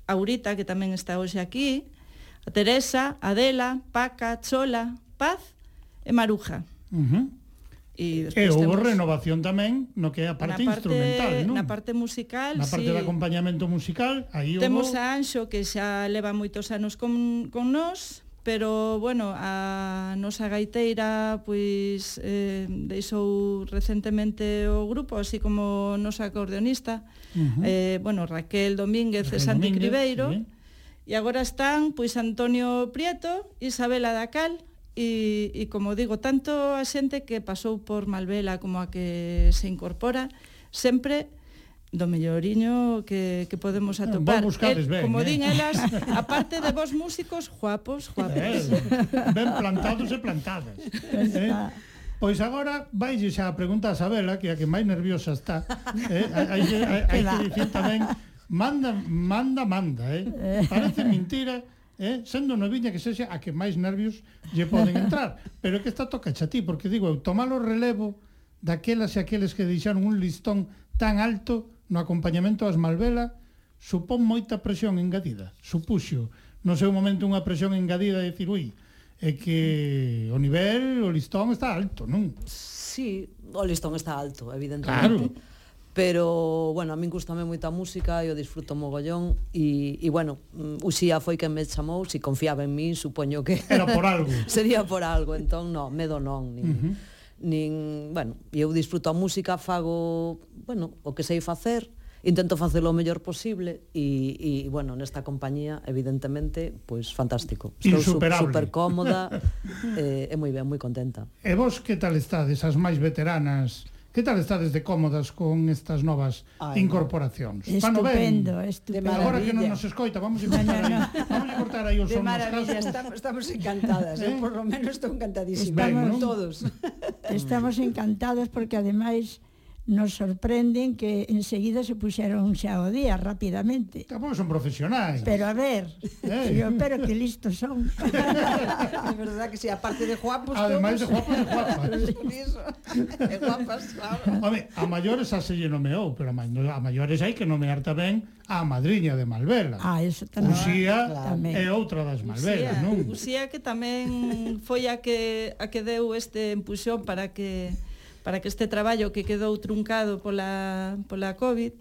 a Urita, que tamén está hoxe aquí, a Teresa, Adela, Paca, Chola, Paz e Maruja. Uh -huh. E, e houve renovación tamén no que é a parte, na parte instrumental, non? Na parte musical, Na parte sí. de acompañamento musical, aí houve... A Anxo, que xa leva moitos anos con, con nós, pero bueno, a nosa gaiteira pois eh, deixou recentemente o grupo, así como nosa acordeonista, uh -huh. eh, bueno, Raquel Domínguez Raquel e Santi Domínguez, Cribeiro, sí. e agora están pois Antonio Prieto, Isabela Dacal, E, e como digo, tanto a xente que pasou por Malvela como a que se incorpora, sempre do melloriño que, que podemos ah, atopar. Vos buscades eh, ben, Como eh? din elas, aparte de vos músicos, guapos, guapos. Eh, ben plantados e plantadas. Eh? Pois agora vais xa a pregunta a Sabela, que a que máis nerviosa está. Eh? Hai, hai, hai que dicir tamén, manda, manda, manda. Eh. eh? Parece mentira, eh? sendo noviña que sexa a que máis nervios lle poden entrar. Pero é que está toca a ti, porque digo, eu tomar o relevo daquelas e aqueles que deixaron un listón tan alto no acompañamento ás Malvela supón moita presión engadida. Supuxo no seu momento unha presión engadida de decir, ui, é que o nivel, o listón está alto, non? Sí, o listón está alto, evidentemente. Claro. Pero, bueno, a min gustame moita música e o disfruto mogollón e, e bueno, mm, Uxía foi quen me chamou se si confiaba en min, supoño que... Era por algo. sería por algo, entón, non, medo non. Nin, uh -huh. nin, bueno, eu disfruto a música, fago bueno, o que sei facer, intento facelo o mellor posible e, e bueno, nesta compañía evidentemente, pois fantástico. Estou super cómoda e, e moi ben, moi contenta. E vos que tal estades, as máis veteranas? Que tal estades de cómodas con estas novas Ay, incorporacións? Estupendo, ben? estupendo. Agora que non nos escoita, vamos a cortar no, no, no. aí, vamos a cortar aí o son maravilla, estamos, estamos encantadas, eh, eh? por lo menos estou encantadísima. Estamos ben, non? todos. Estamos encantadas porque ademais nos sorprenden que enseguida se puxeron xa o día rapidamente. Tampouco son profesionais. Pero a ver, eh. yo pero que listos son. é verdad que si, sí, aparte de guapos... Ademais de guapos, de guapas. de guapas, claro. Home, a maiores a se lle nomeou, pero a maiores hai que nomear tamén a madriña de Malvela. Ah, eso tamén. Uxía Tamén. claro. é outra das Malvelas, non? Uxía que tamén foi a que, a que deu este empuxón para que para que este traballo que quedou truncado pola, pola COVID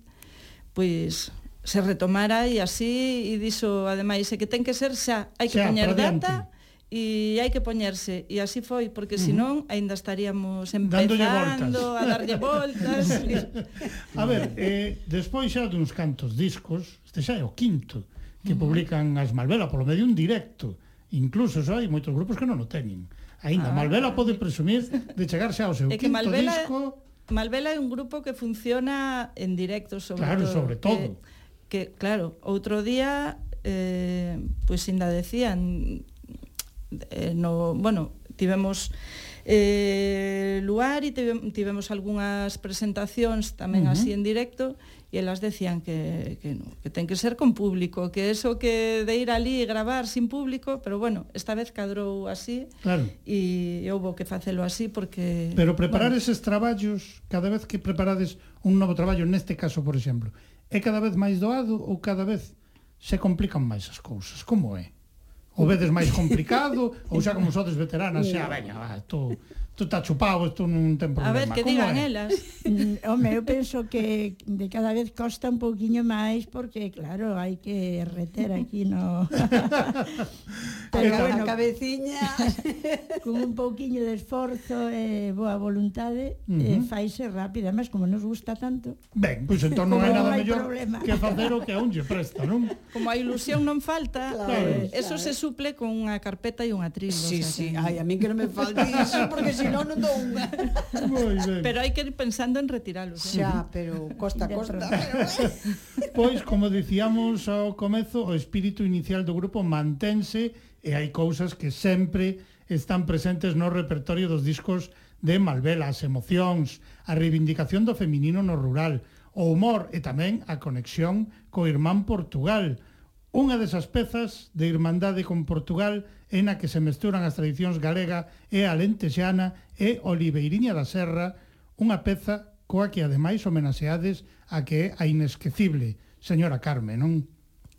pois se retomara e así e dixo ademais é que ten que ser xa, hai que xa, poñer data e hai que poñerse e así foi porque uh senón aínda estaríamos empezando a darlle voltas. Y... a ver, eh, despois xa duns cantos discos este xa é o quinto que publican as Malvela, polo medio un directo. Incluso xa hai moitos grupos que non o teñen. Ainda, ah, Malvela pode presumir de chegarse ao seu é que quinto Malvela, disco. Malvela é un grupo que funciona en directo, sobre claro, todo. sobre todo. Que, que claro, outro día eh, pois pues, ainda decían eh, no, bueno, tivemos eh, Luar e tivemos algunhas presentacións tamén uh -huh. así en directo e elas decían que, que, no, que ten que ser con público, que eso que de ir ali e gravar sin público, pero bueno, esta vez cadrou así claro. e houbo que facelo así porque... Pero preparar bueno, eses traballos, cada vez que preparades un novo traballo, neste caso, por exemplo, é cada vez máis doado ou cada vez se complican máis as cousas? Como é? o vedes máis complicado ou xa como sodes veteranas xa, veña, va, tú isto está chupado, isto non ten problema. A ver, que digan é? elas. Mm, home, eu penso que de cada vez costa un pouquiño máis porque, claro, hai que reter aquí no... Pero bueno, cabeciña... con un pouquiño de esforzo e eh, boa voluntade, uh -huh. eh, faise rápida, mas como nos gusta tanto... Ben, pois pues, entón non hai nada mellor problema. que facer o que a unlle presta, non? Como a ilusión non falta, claro, eh, claro. eso se suple con unha carpeta e unha trillo. Sí, o sea, sí, que... ai, a mí que non me falte iso porque si non non dou unha. Moi ben. Pero hai que ir pensando en retiralos. Eh? Xa, pero costa costa. pero... pois, como dicíamos ao comezo, o espírito inicial do grupo mantense e hai cousas que sempre están presentes no repertorio dos discos de Malvela, as emocións, a reivindicación do feminino no rural, o humor e tamén a conexión co irmán Portugal, Unha desas pezas de Irmandade con Portugal é na que se mesturan as tradicións galega e alentexana e Oliveiriña da Serra, unha peza coa que ademais homenaxeades a que é a inesquecible, señora Carmen, non?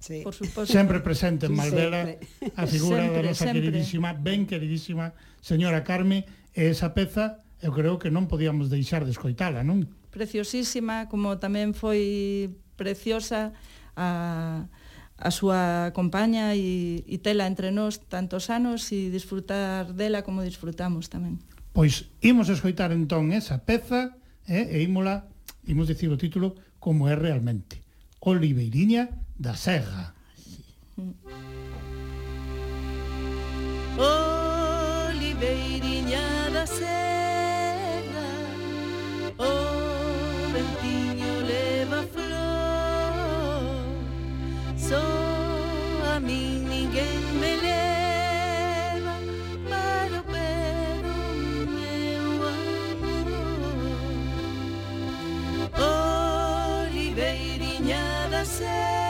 Sí. Por suposto. Sempre presente en Malvela sempre. a figura sempre, da nosa sempre. queridísima, ben queridísima señora Carmen, e esa peza eu creo que non podíamos deixar de escoitala, non? Preciosísima, como tamén foi preciosa a a súa compaña e, e tela entre nós tantos anos e disfrutar dela como disfrutamos tamén. Pois imos escoitar entón esa peza eh, e ímola, imos dicir o título como é realmente. Oliveiriña da Serra. Oliveiriña da Serra. Oliveiriña da Serra. Só a min ninguén me leva Para o pero meu amor. Oliveiriña da Serra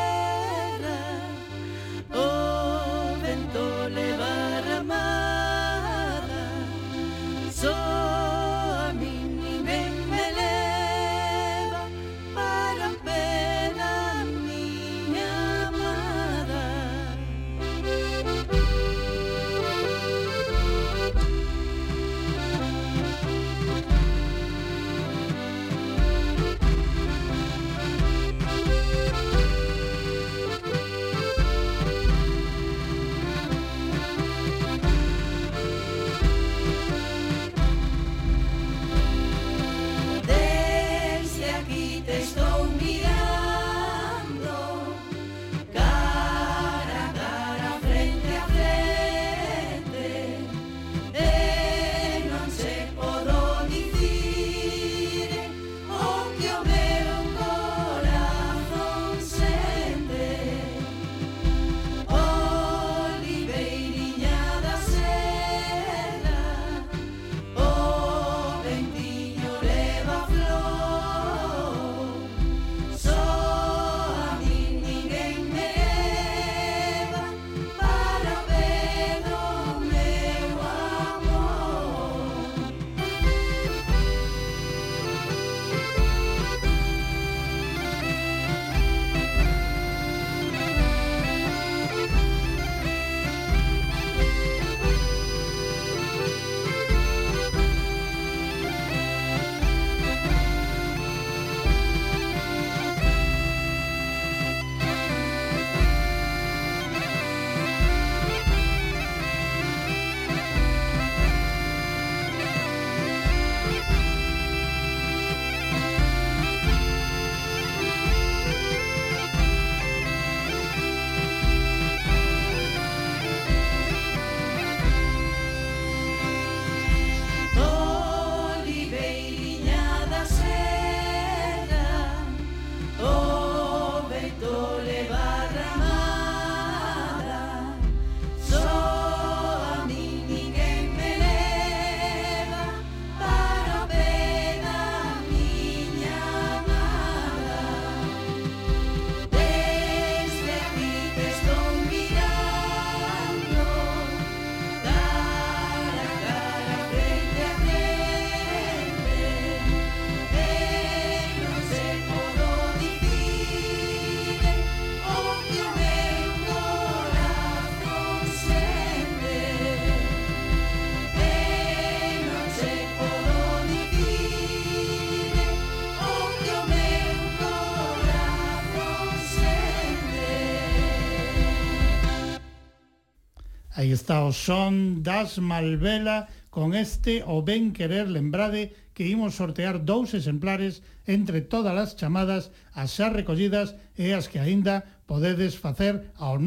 Aí está o son das Malvela con este o ben querer lembrade que imos sortear dous exemplares entre todas as chamadas as xa recollidas e as que aínda podedes facer ao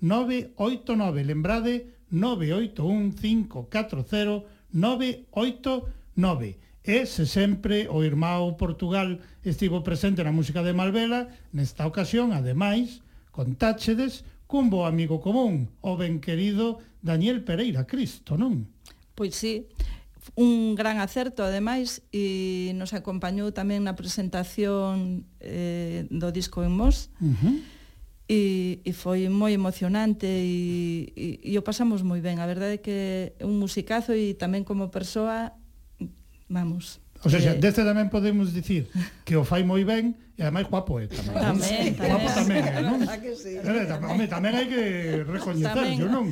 981540989. Lembrade 981540989. Ese sempre o irmão Portugal estivo presente na música de Malvela, nesta ocasión, ademais, contáchedes cun bo amigo común, o ben querido Daniel Pereira Cristo, non? Pois sí, un gran acerto ademais e nos acompañou tamén na presentación eh, do disco en Mos uh -huh. e, e foi moi emocionante e, e, e o pasamos moi ben a verdade é que é un musicazo e tamén como persoa vamos, O sea, eh... deste tamén podemos dicir que o fai moi ben e ademais guapo é tamén. Tamén, tamén. Guapo tamén, é, non? Que sí. Eh, tamén, tamén hai que recoñecerlo, non?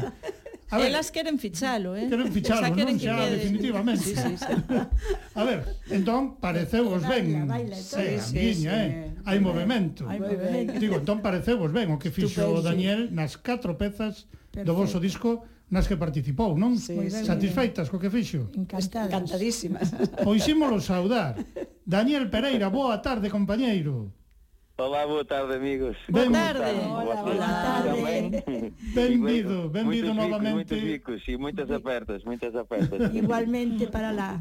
A ver, Elas queren fichalo, eh? Queren fichalo, o sea, queren non? Que xa, quede. definitivamente. Sí, sí, sí. A ver, entón, pareceu vos ben. Baila, baila, sí, sí, guiña, sí, eh? Hai movimento. Hai movimento. Digo, entón pareceu vos ben o que fixo o Daniel nas catro pezas Perfecto. do vosso disco nas que participou, non? Sí, Satisfeitas co que fixo? Encantadas. Encantadísimas. Pois ímolo saudar. Daniel Pereira, boa tarde, compañeiro. Olá, boa tarde, amigos. Ben, boa tarde. Hola, boa tarde. Benvido, benvido muitos novamente. Ricos, muitos ricos e moitas apertas, moitas apertas. Igualmente para lá.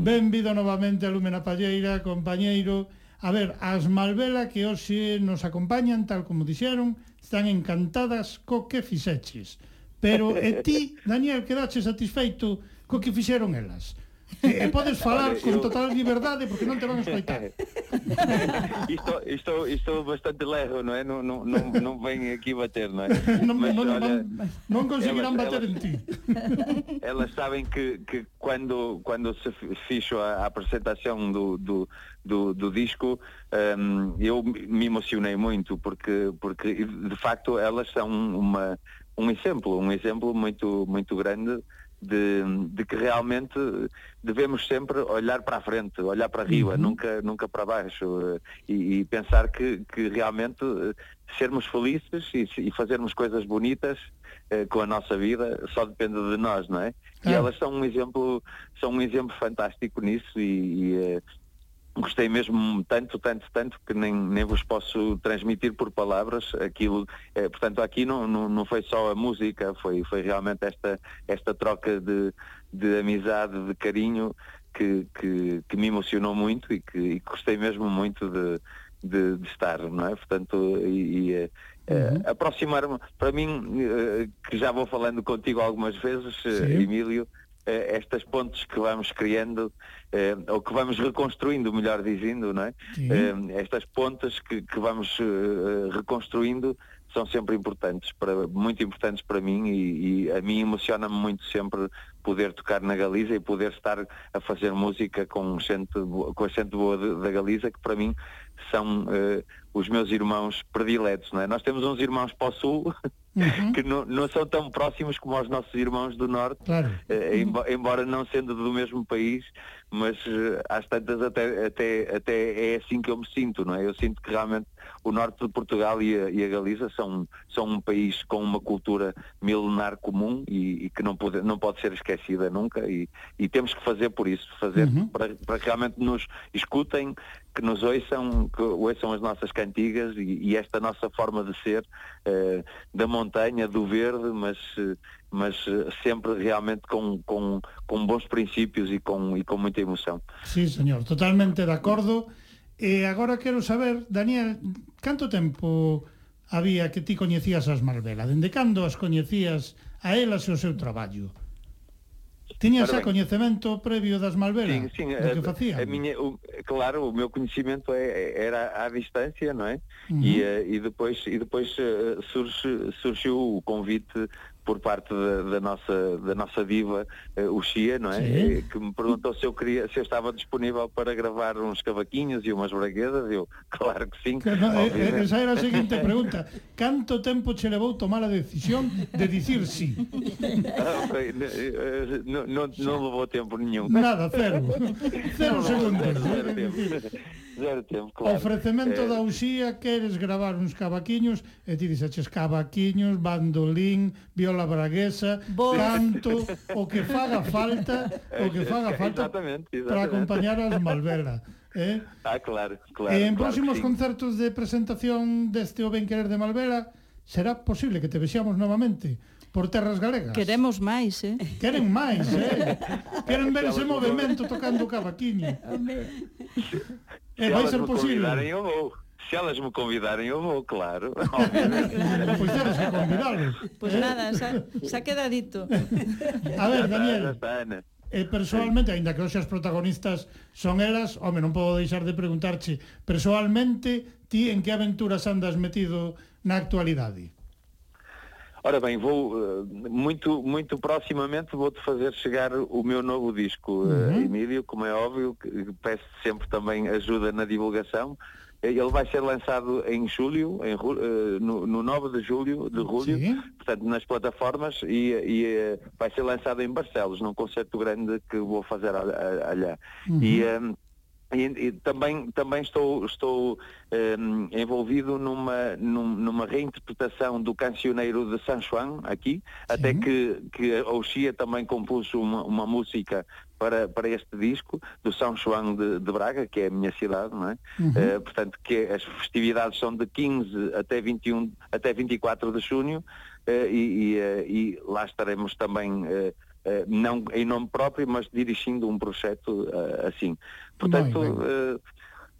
Benvido novamente a Lúmena Palleira, compañeiro. A ver, as Malvela que hoxe nos acompañan, tal como dixeron, están encantadas co que fixeches. Pero, e ti, Daniel, quedache satisfeito co que fixeron elas? E, e podes falar Olha, con eu- total liberdade porque non te van a escoitar. isto, isto, isto bastante leve, não é? Não, não, não, não vem aqui bater, não é? Non, Mas, non, olha, non, non conseguirán elas- bater elas- en ti. elas sabem que, que quando, quando se f- fiz a, a apresentação do, do, do, do disco, hum, eu me emocionei muito, porque, porque de facto elas são uma, um exemplo, um exemplo muito, muito grande de, de que realmente devemos sempre olhar para a frente, olhar para arriba, nunca, nunca para baixo eh, e, e pensar que, que realmente eh, sermos felizes e, e fazermos coisas bonitas eh, com a nossa vida só depende de nós, não é? E Claro. elas são um exemplo, são um exemplo fantástico nisso e, e, eh, gostei mesmo tanto, tanto, tanto que nem, nem vos posso transmitir por palavras aquilo. eh, portanto, aqui não, não, não foi só a música, foi, foi realmente esta, esta troca de, de amizade, de carinho que, que, que me emocionou muito e que, e gostei mesmo muito de, de, de estar, não é? Portanto, e, e, eh, eh, aproximar-me, para mim, que já vou falando contigo algumas vezes, Sim. Emílio, estas pontes que vamos criando, eh, ou que vamos reconstruindo, melhor dizendo, não é? Eh, estas pontes que, que vamos eh, reconstruindo são sempre importantes, para, muito importantes para mim e, e a mim emociona-me muito sempre poder tocar na Galiza e poder estar a fazer música com, gente, com a gente boa de- da Galiza, que para mim são eh, os meus irmãos prediletos, não é? Nós temos uns irmãos para o Sul que não, não são tão próximos como os nossos irmãos do Norte, Claro. eh, embo- embora não sendo do mesmo país, mas eh, às tantas até, até, até é assim que eu me sinto, não é? Eu sinto que realmente o norte de Portugal e a, e a Galiza são, são um país com uma cultura milenar comum e, e que não pode, não pode ser esquecida nunca e, e temos que fazer por isso, fazer Uhum. para, para que realmente nos escutem, que nos ouçam, que ouçam as nossas cantigas e, e esta nossa forma de ser eh, da montanha, do verde, mas, mas sempre realmente com, com, com bons princípios e com, e com muita emoção. Sí, señor, totalmente de acordo. E agora quero saber, Daniel, canto tempo había que ti coñecías as Marbela? Dende cando as coñecías a elas e o seu traballo? Tiñas xa coñecemento previo das Malvela? Sim, sim, do eh, que facían? A, a miña, o, eh, claro, o meu coñecemento é, era à distancia, non é? Uhum. e, e depois, e depois surge, surgiu o convite por parte da, da nossa, da nossa diva, eh, o Xia, não é? Sim. Eh, Que me perguntou se eu, queria, se eu estava disponível para gravar uns cavaquinhos e umas braguedas. Eu, claro que sim. Que no, eh, era a seguinte pregunta. Canto tempo che levou tomar a decisión de dicir sí? Ah, ok, n- eh, Não, não, não levou tempo nenhum. Nada, segundos. zero, zero tempo. Dixerten, claro. Ofrecemento eh... da Uxía, queres gravar uns cavaquiños, e ti dixaches cavaquiños, bandolín, viola braguesa, Bo... canto, o que faga falta, o que faga falta para acompañar as Malvela. Eh? Ah, claro, claro. E en claro, próximos sí. concertos de presentación deste O Ben Querer de Malvela, será posible que te vexamos novamente por terras galegas. Queremos máis, eh? Queren máis, eh? Queren ver ese movimento tocando o cavaquiño. É, vai ser posible. Se eu vou. Se elas me convidarem, eu vou, claro. pois eras que convidares. Pois nada, xa, xa queda dito. A ver, Daniel. E eh, personalmente, aínda que hoxe as protagonistas son elas, home, non podo deixar de preguntarche, personalmente, ti en que aventuras andas metido na actualidade? Ora bem, vou eh, muito, muito proximamente vou-te fazer chegar o meu novo disco, eh, Uhum. Emílio, como é óbvio, peço sempre também ajuda na divulgação. Eh, Ele vai ser lançado em julho, em, no, no 9 de julho, de julho, Sim. portanto nas plataformas e, e, vai ser lançado em Barcelos, num concerto grande que vou fazer a- a- allá. Uhum. E, eh, e, e também, também estou, estou eh, envolvido numa, num- numa reinterpretação do cancioneiro de San Juan, aqui, até que, que a Oxia também compôs uma, uma música para, para este disco, do São João de, de Braga, que é a minha cidade, não é? Uhum. Eh, portanto, que as festividades são de 15 até 21, até 24 de junho, eh, e, e, eh, e lá estaremos também não em nome próprio, mas dirigindo um projeto eh, assim. Portanto, Muito eh,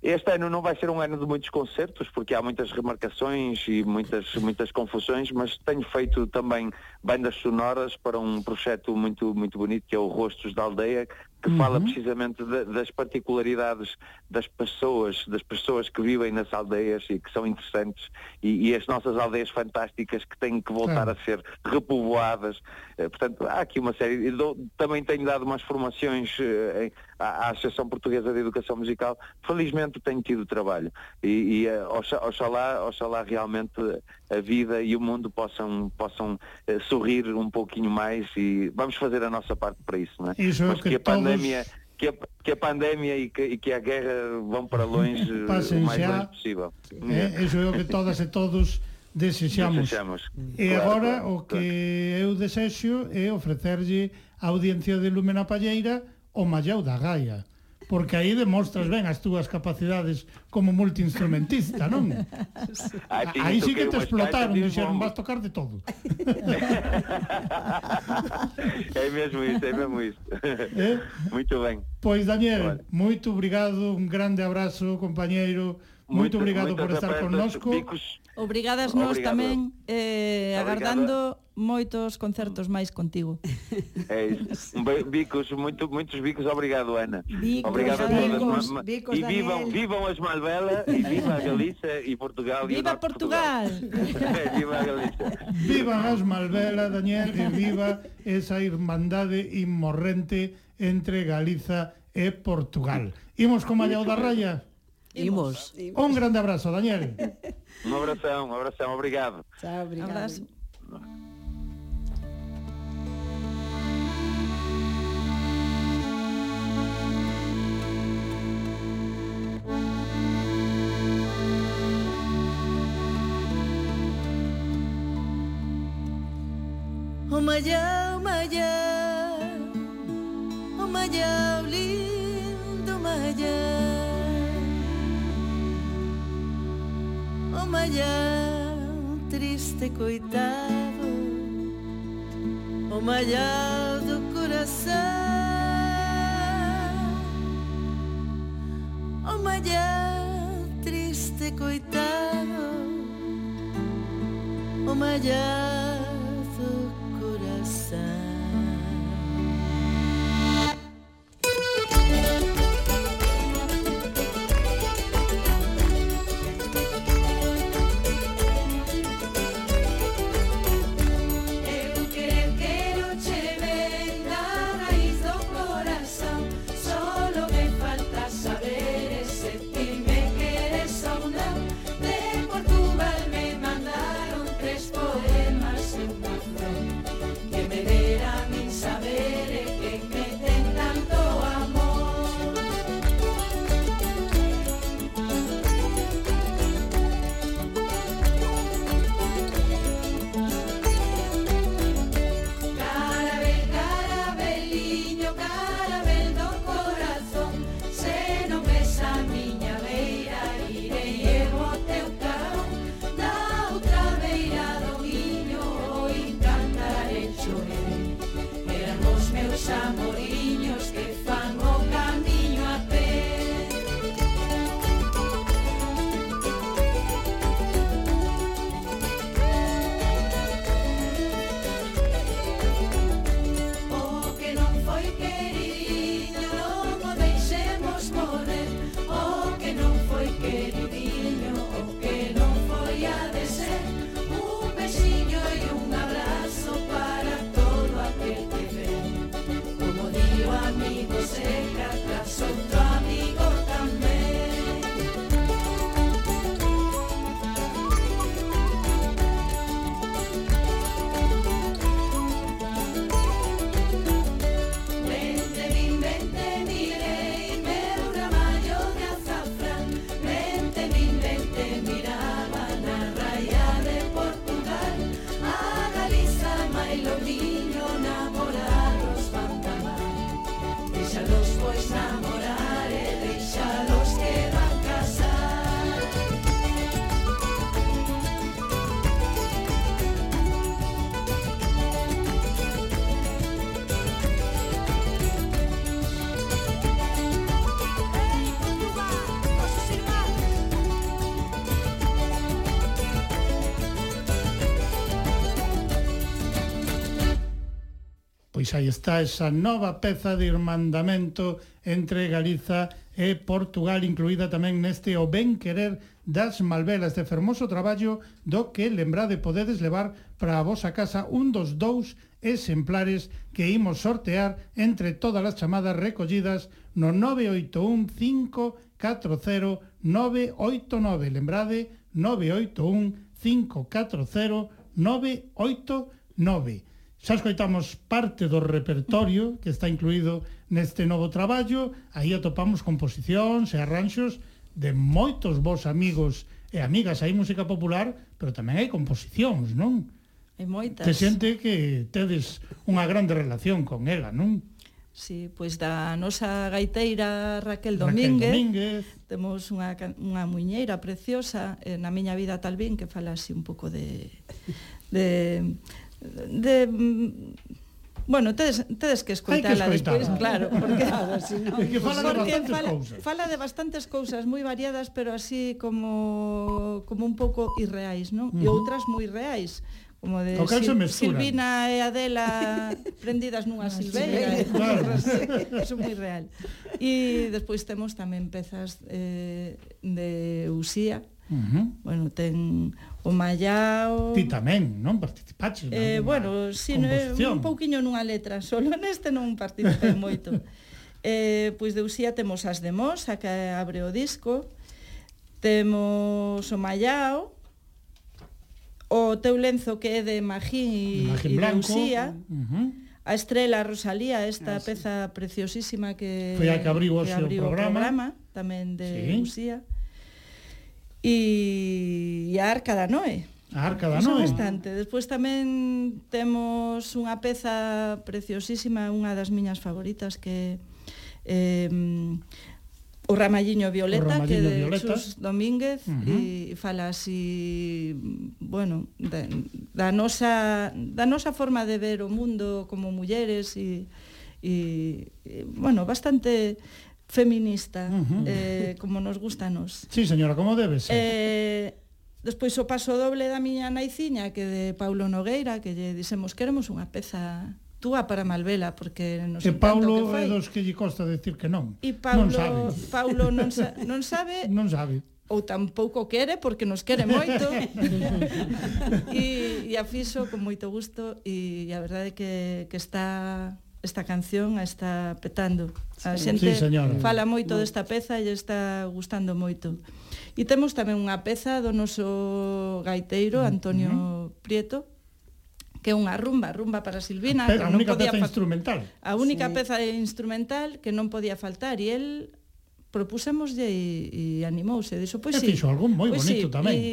este ano não vai ser um ano de muitos concertos, porque há muitas remarcações e muitas, muitas confusões, mas tenho feito também bandas sonoras para um projeto muito, muito bonito, que é o Rostos da Aldeia, que fala precisamente da- das particularidades das pessoas, das pessoas que vivem nas aldeias e que são interessantes, e, e as nossas aldeias fantásticas que têm que voltar Claro. a ser repovoadas. Eh, portanto, há aqui uma série. dou- também tenho dado umas formações eh, à, à Associação Portuguesa de Educação Musical. Felizmente tenho tido trabalho. E, e eh, oxa- oxalá, oxalá realmente a vida e o mundo possam, possam eh, sorrir um pouquinho mais e vamos fazer a nossa parte para isso, não é? Isso é Mas que a todos- pandemia pois. que a, que a pandemia e que, e que a guerra vão para longe Pasen o máis longe possível. É, iso é o que todas e todos desexamos. desexamos. E claro, agora claro, o que eu desexo é ofrecerlle a audiencia de Lumena Palleira o Mallau da Gaia porque aí demostras ben as túas capacidades como multiinstrumentista, non? aí sí que te explotaron, dixeron, vas tocar de todo. é mesmo isto, é mesmo isto. Eh? Muito ben. Pois, Daniel, vale. moito obrigado, un grande abrazo, compañeiro. Moito, moito obrigado por estar connosco. Picos, Obrigadas nós Obrigado. tamén eh, Obrigado. agardando moitos concertos máis contigo. Eh, é iso. Bicos, muito, moitos bicos, obrigado, Ana. Bicos, obrigado bicos, a todas. Bicos, e vivam, Daniel. vivam as Malvela e viva a Galiza e Portugal. Viva e Portugal! Portugal. Eh, viva a Galiza. Viva as Malvela, Daniel, e viva esa irmandade inmorrente entre Galiza e Portugal. Imos con Mallau da Raya? Imos. Imos. Un grande abrazo, Daniel. Um abração, um abração, obrigado. Tchau, obrigado. Um abraço. Uma eu, uma eu, uma eu linda, uma eu. Toma ya, triste coitado, o malhado coração. O malhado, triste coitado, o malhado. Pois aí está esa nova peza de irmandamento entre Galiza e Portugal, incluída tamén neste O Ben Querer das Malvelas, de fermoso traballo do que, lembrade, podedes levar para a vosa casa un dos dous exemplares que imos sortear entre todas as chamadas recollidas no 981 540 989. Lembrade, 981 540 989. Xa escoitamos parte do repertorio que está incluído neste novo traballo, aí atopamos composicións e arranxos de moitos vos amigos e amigas, hai música popular, pero tamén hai composicións, non? Hai moitas. Te xente que tedes unha grande relación con ela, non? Sí, pois da nosa gaiteira Raquel Domínguez, Raquel Domínguez. temos unha, unha muñeira preciosa, na miña vida talvin, que fala así un pouco de, de de Bueno, tedes, tedes que escoitala despois, claro, porque, claro, sino, que fala, porque fala, cousas. fala de bastantes cousas moi variadas, pero así como como un pouco irreais, non? Uh -huh. E outras moi reais, como de Sil Silvina e Adela prendidas nunha ah, silveira. Claro. Eso moi real. E despois temos tamén pezas eh, de Usía, Uh -huh. Bueno, ten o Mallao... Ti tamén, non? Participaches? Eh, bueno, si, no, eh, un pouquiño nunha letra, solo neste non participei moito. eh, pois de Uxía temos as de Mos, a que abre o disco, temos o Mallao, o Teu Lenzo que é de Magín e de, de Uxía, uh -huh. A estrela Rosalía, esta ah, sí. peza preciosísima que foi a que abriu o seu programa. programa tamén de sí. Uxía e, e a Arca da Noé. A Arca da Noé. bastante. Despois tamén temos unha peza preciosísima, unha das miñas favoritas que eh, o Ramalliño Violeta, o Ramalliño que de Violeta. Xus Domínguez, uh -huh. e fala así, bueno, da, da, nosa, da nosa forma de ver o mundo como mulleres e, e, e bueno, bastante feminista, uh -huh. eh, como nos gusta nos. Sí, señora, como debe ser. Eh, despois o paso doble da miña naiciña, que de Paulo Nogueira, que lle dixemos, queremos unha peza túa para Malvela, porque nos e Paulo que foi. é dos que lle costa decir que non. E Paulo, non sabe. Paulo non, sa non sabe. non sabe ou tampouco quere porque nos quere moito e, e a fixo con moito gusto e a verdade é que, que está esta canción está petando. A xente sí, señora. fala moito desta peza e está gustando moito. E temos tamén unha peza do noso gaiteiro mm, Antonio uh -huh. Prieto, que é unha rumba, rumba para Silvina, Pero, que non única podía peza instrumental. A única sí. peza instrumental que non podía faltar e el propusémoslle e, e animouse, dixo, pois pues, si. Sí, fixo algún moi pois pues, bonito sí, tamén. E,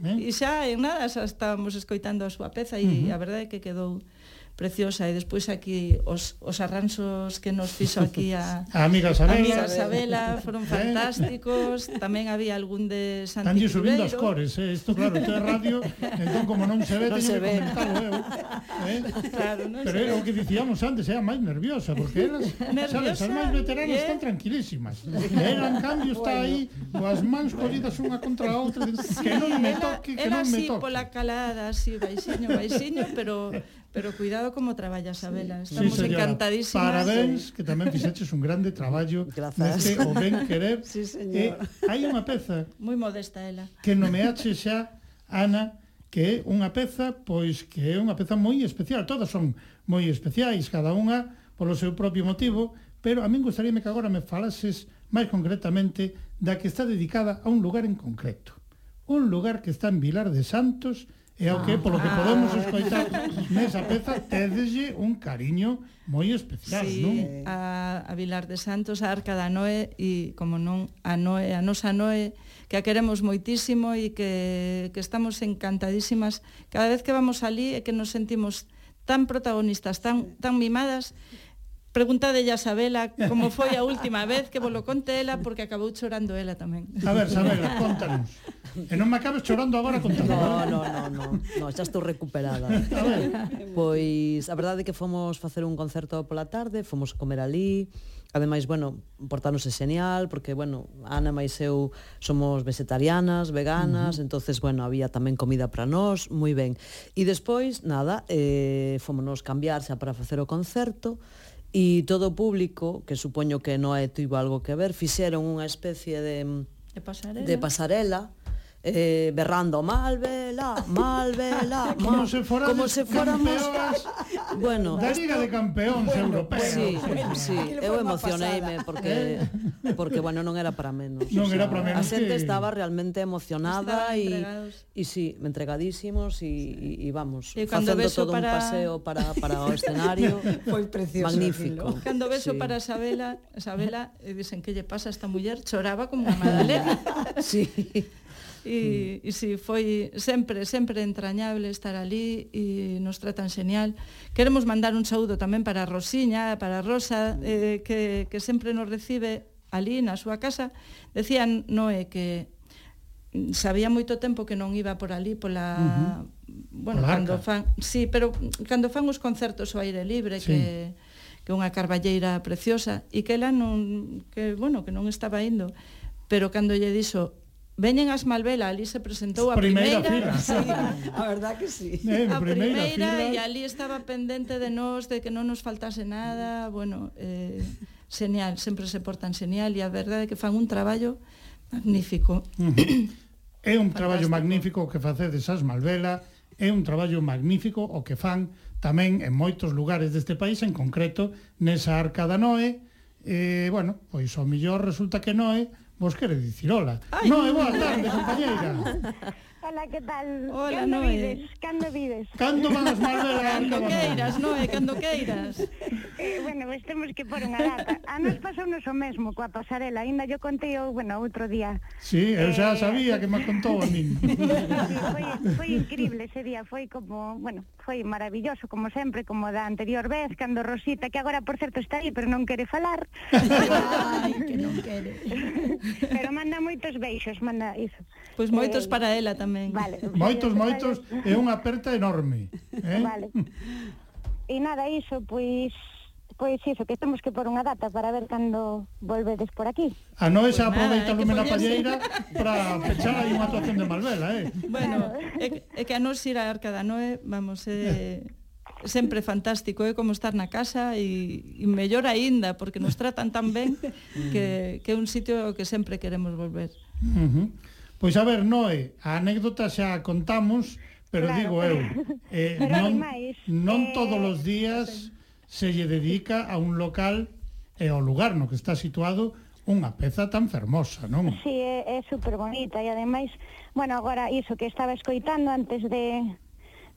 eh? e xa en nada xa estábamos escoitando a súa peza e uh -huh. a verdade é que quedou preciosa e despois aquí os, os arranxos que nos fixo aquí a, a amiga Sabela, amiga Sabela foron eh? fantásticos tamén había algún de Santi Están subindo as cores, eh? isto claro, isto é radio entón como non se ve, no teño se que ve. comentarlo eu eh? claro, non pero era o que dicíamos antes, era máis nerviosa porque elas, nerviosa, sabes, as máis veteranas yeah. están tranquilísimas ela en cambio está bueno. aí coas mans collidas unha contra a outra que non me toque, que non me toque era así pola calada, así baixinho, baixinho pero Pero cuidado como traballas a estamos sí, señora. encantadísimas. Parabéns, que tamén fixeches un grande traballo Grazas. neste o ben querer. Sí, señor. E hai unha peza moi modesta ela. Que nomeache xa Ana, que é unha peza, pois que é unha peza moi especial, todas son moi especiais, cada unha polo seu propio motivo, pero a min gustaríame que agora me falases máis concretamente da que está dedicada a un lugar en concreto. Un lugar que está en Vilar de Santos, E o que, polo que ah. podemos escoitar nesa peza, tedeslle un cariño moi especial, sí, non? A, a Vilar de Santos, a Arca da Noé, e como non, a Noé, a nosa Noé, que a queremos moitísimo e que, que estamos encantadísimas. Cada vez que vamos ali é que nos sentimos tan protagonistas, tan, tan mimadas, Pregunta de Isabela como foi a última vez que vos lo conte ela porque acabou chorando ela tamén. A ver, Isabela, contanos. E non me acabes chorando agora contando. No, no, no, no, no xa estou recuperada. A ver. Pois a verdade é que fomos facer un concerto pola tarde, fomos comer ali, Ademais, bueno, portarnos é xenial porque, bueno, Ana máis eu somos vegetarianas, veganas, uh -huh. entonces, bueno, había tamén comida para nós, moi ben. E despois, nada, eh, fomos cambiar xa para facer o concerto, e todo o público, que supoño que Noé tivo algo que ver, fixeron unha especie de, de pasarela, de pasarela eh, berrando Malvela, Malvela, mal... como se fora como se fóramos bueno, da Liga de Campeóns bueno, Europeos. Sí, bueno, sí, eu emocioneime porque eh? porque bueno, non era para menos. Non o sea, era para menos. A xente que... estaba realmente emocionada e e si, sí, entregadísimos e e vamos, e facendo todo para... un paseo para para o escenario. Foi precioso. Magnífico. Filo. Cando beso sí. para Isabela, Isabela, dicen que lle pasa a esta muller, choraba como unha madalena. sí. E, e si, foi sempre, sempre entrañable estar ali e nos tratan xenial. Queremos mandar un saúdo tamén para Rosiña, para Rosa, eh, que, que sempre nos recibe ali na súa casa. Decían Noé que sabía moito tempo que non iba por ali pola... Uh -huh. Bueno, pola cando fan, sí, pero cando fan os concertos ao aire libre sí. que que é unha carballeira preciosa e que ela non que bueno, que non estaba indo, pero cando lle dixo Veñen as Malvela, ali se presentou a primeira, primeira sí, a verdad que sí. Eh, a primeira, primeira fila. e ali estaba pendente de nós, de que non nos faltase nada, bueno, eh, señal, sempre se portan señal e a verdade é que fan un traballo magnífico. Uh -huh. É un Fantástico. traballo magnífico que facedes as Malvela, é un traballo magnífico o que fan tamén en moitos lugares deste país, en concreto nesa arca da Noé, eh, bueno, pois o millor resulta que Noé vos quere dicir hola. Ai. Non, é boa tarde, compañeira. Hola, que tal? Hola, cando Noé. Vides? Cando vives? Cando vamos Marbella? Cando queiras, Noé, cando queiras. Eh, bueno, pues temos que pôr unha data. A nos pasou nos o mesmo coa pasarela. Ainda yo contei, o, bueno, outro día. Sí, eu xa eh... sabía que me contou a min. sí, foi, foi increíble ese día. Foi como, bueno, foi maravilloso, como sempre, como da anterior vez, cando Rosita, que agora, por certo, está aí, pero non quere falar. Ai, que non quere. pero manda moitos beixos, manda iso. Pois pues moitos eh... para ela tamén. Vale. Moitos, moitos, é unha aperta enorme. Eh? Vale. E nada, iso, pois pois iso, que temos que por unha data para ver cando volvedes por aquí. A nois xa aproveita nada, Lumena Palleira para pechar aí unha actuación de Malvela, eh? Bueno, é, é que a nos ir a Arca da Noé, vamos, é... Eh sempre fantástico, é como estar na casa e, e mellor aínda, porque nos tratan tan ben que, que é un sitio que sempre queremos volver. Uh -huh. Pois a ver, Noé, a anécdota xa a contamos, pero claro, digo eu, eh, pero non, non eh... todos os días se lle dedica a un local e ao lugar no que está situado unha peza tan fermosa, non? Si, sí, é, é super bonita e ademais, bueno, agora iso que estaba escoitando antes de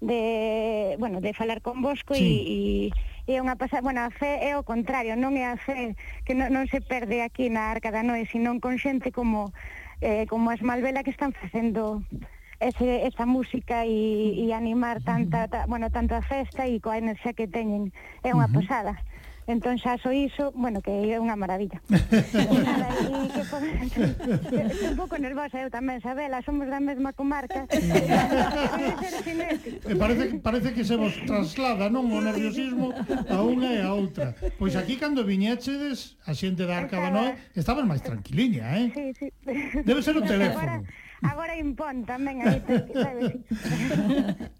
de, bueno, de falar con Bosco sí. e, e é unha pasada, bueno, a fe é o contrario, non é a fe que non, non se perde aquí na Arca da Noé, sino con xente como eh, como as Malvela que están facendo ese, esa música e, e animar tanta, ta, bueno, tanta festa e coa enerxía que teñen. É unha uh -huh. posada. Entón xa so iso, bueno, que é unha maravilla. e nada, e que po... Estou un pouco nervosa eu tamén, Sabela, somos da mesma comarca. e eh, parece, parece que se vos traslada, non? O nerviosismo a unha e a outra. Pois aquí, cando viñéxedes, a xente da Arca da Noé, estaban máis tranquiliña, eh? Sí, sí. Debe ser o teléfono. Agora, impón tamén a sabes?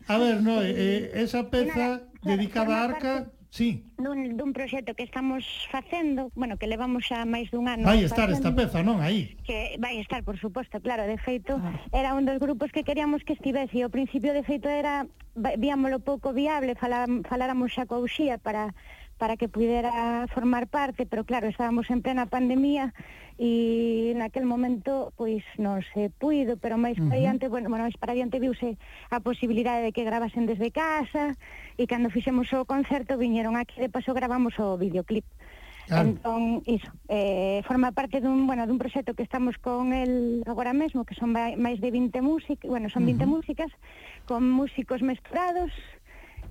A ver, Noé, eh, esa peza nada, dedicada á Arca... Parte Sí. Dun, dun proxecto que estamos facendo, bueno, que levamos xa máis dun ano. Vai estar facendo, esta peza, non? Aí. Que vai estar, por suposto, claro, de feito, ah. era un dos grupos que queríamos que estivese, e ao principio de feito era víamolo pouco viable, falar, faláramos xa co Uxía para para que pudera formar parte, pero claro, estábamos en plena pandemia e naquel momento pois non se puido, pero máis uh -huh. para adiante, bueno, bueno, máis para adiante viuse a posibilidade de que gravasen desde casa e cando fixemos o concerto viñeron aquí, de paso gravamos o videoclip. Claro. Entón, iso, eh, forma parte dun, bueno, dun proxecto que estamos con el agora mesmo, que son máis de 20 músicas, bueno, son 20 uh -huh. músicas, con músicos mesturados,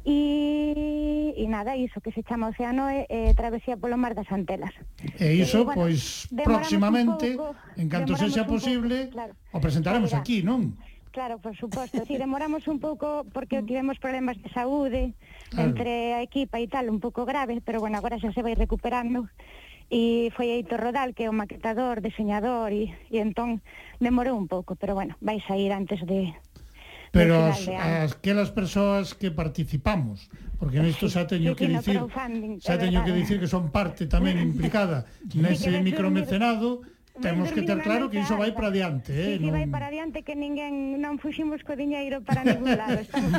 E, e nada, iso que se chama Oceano é eh, eh, Travesía polo Mar das Antelas. E iso, bueno, pois, próximamente, pouco, en canto sexa posible, pouco, claro. o presentaremos Mira, aquí, non? Claro, por suposto. Si, demoramos un pouco porque mm. tivemos problemas de saúde claro. entre a equipa e tal, un pouco grave, pero bueno, agora xa se vai recuperando e foi Eito Rodal que é o maquetador, diseñador e, e entón demorou un pouco, pero bueno, vai sair antes de, Pero as, aquelas persoas que participamos, porque nisto xa teño que dicir, xa teño que dicir que son parte tamén implicada nese micromecenado, Temos que ter claro que iso vai para adiante, eh? Sí, sí, vai para adiante que ninguén non fuximos co diñeiro para ningún lado. Estamos...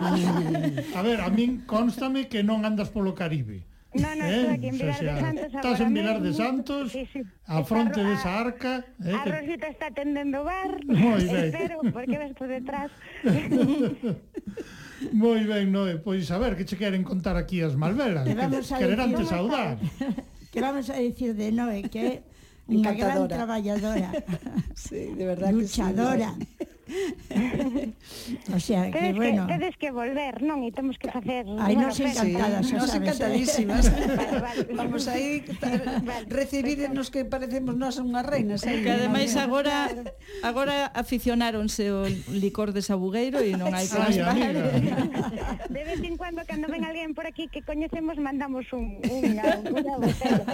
a ver, a min constame que non andas polo Caribe. No, no, eh? aquí en Vilar o sea, de Santos. Estás en Vilar de Santos, sí, sí. a fronte desa arca. Eh, a Rosita está atendendo bar, Moi ben. espero, porque ves por detrás. Moi ben, Noé, pois a ver, que che queren contar aquí as Malvelas, que, que quererán te saudar. Que vamos a decir de Noé, que é unha gran traballadora. sí, de verdad Luchadora. Que sí, o sea, que, tedes bueno... Que, tedes que volver, non? E temos que facer... Ai, nos encantadas, sí, nos ¿eh? encantadísimas. vale, vale. Vamos aí recibirnos que parecemos nós unhas reinas. aí. Que ademais agora agora aficionáronse o licor de sabugueiro e non hai que Ay, De vez en cuando, cando ven alguén por aquí que coñecemos, mandamos un, unha, unha botella.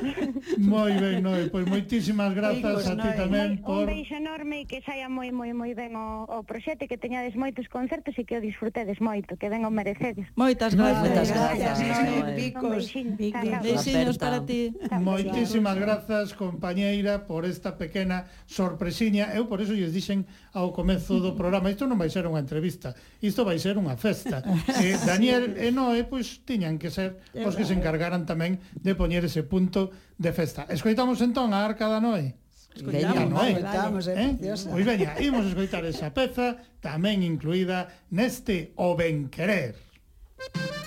Moi ben, Noe, pois moitísimas grazas a ti tamén. Por... Un beijo enorme e que saia moi moi moi ben o, o proxecto que teñades moitos concertos e que o disfrutedes moito, que ben o merecedes. Moitas grazas, Moitas gracias. Picos. Beixiños para ti. Moitísimas grazas, compañeira, por esta pequena sorpresiña. Eu por eso lles dixen ao comezo do programa, isto non vai ser unha entrevista, isto vai ser unha festa. Eh, Daniel e Noé, pois, tiñan que ser os que se encargaran tamén de poñer ese punto de festa. Escoitamos entón a Arca da Noé. Escoitamos, non? Escoitamos, é eh? preciosa. Pois veña, imos escoitar esa peza tamén incluída neste O Ben Querer. Música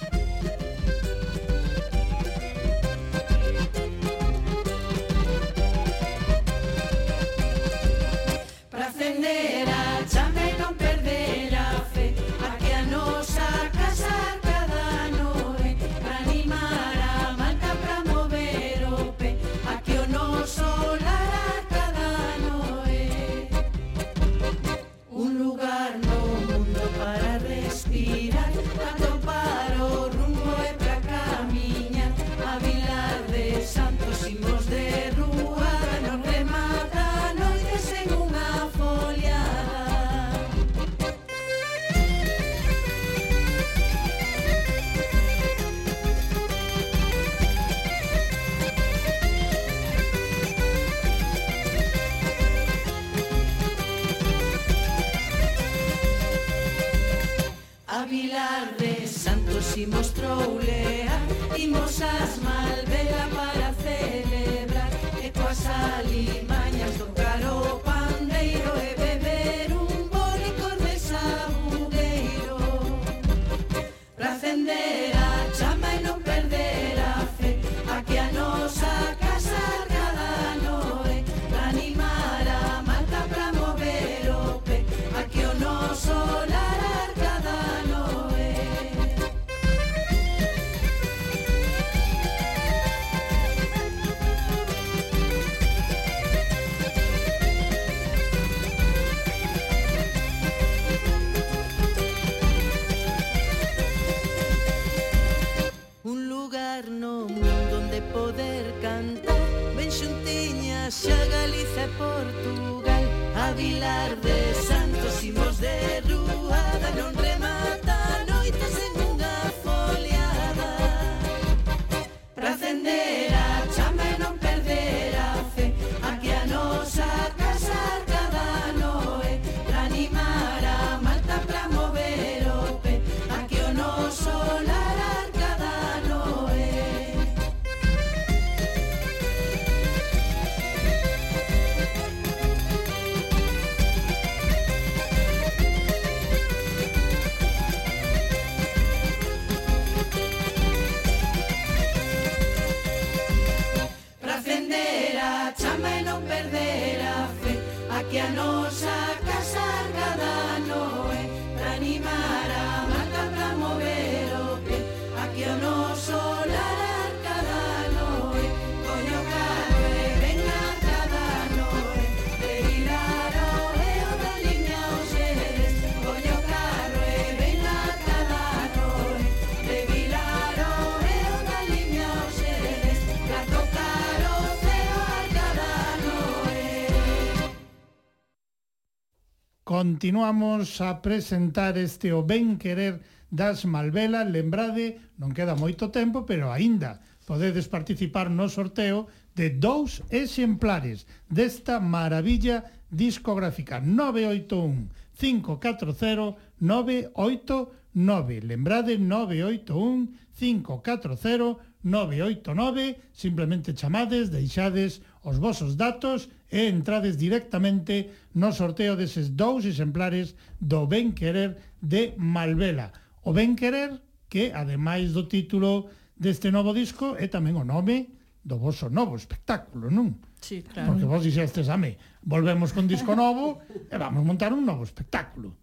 continuamos a presentar este o ben querer das Malvela. Lembrade, non queda moito tempo, pero aínda podedes participar no sorteo de dous exemplares desta maravilla discográfica 981 540 989. Lembrade 981 540 989, simplemente chamades, deixades os vosos datos e entrades directamente no sorteo deses dous exemplares do Ben Querer de Malvela. O Ben Querer, que ademais do título deste novo disco, é tamén o nome do vosso novo espectáculo, non? Sí, claro. Porque vos dixestes a mí, volvemos con disco novo e vamos montar un novo espectáculo.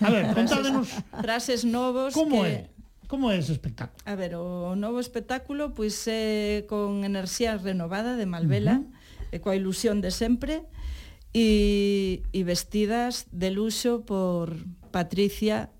A ver, contádenos... Frases novos como que... é? Como é ese espectáculo? A ver, o novo espectáculo pois é con enerxía renovada de Malvela. Uh -huh e coa ilusión de sempre e, e vestidas de luxo por Patricia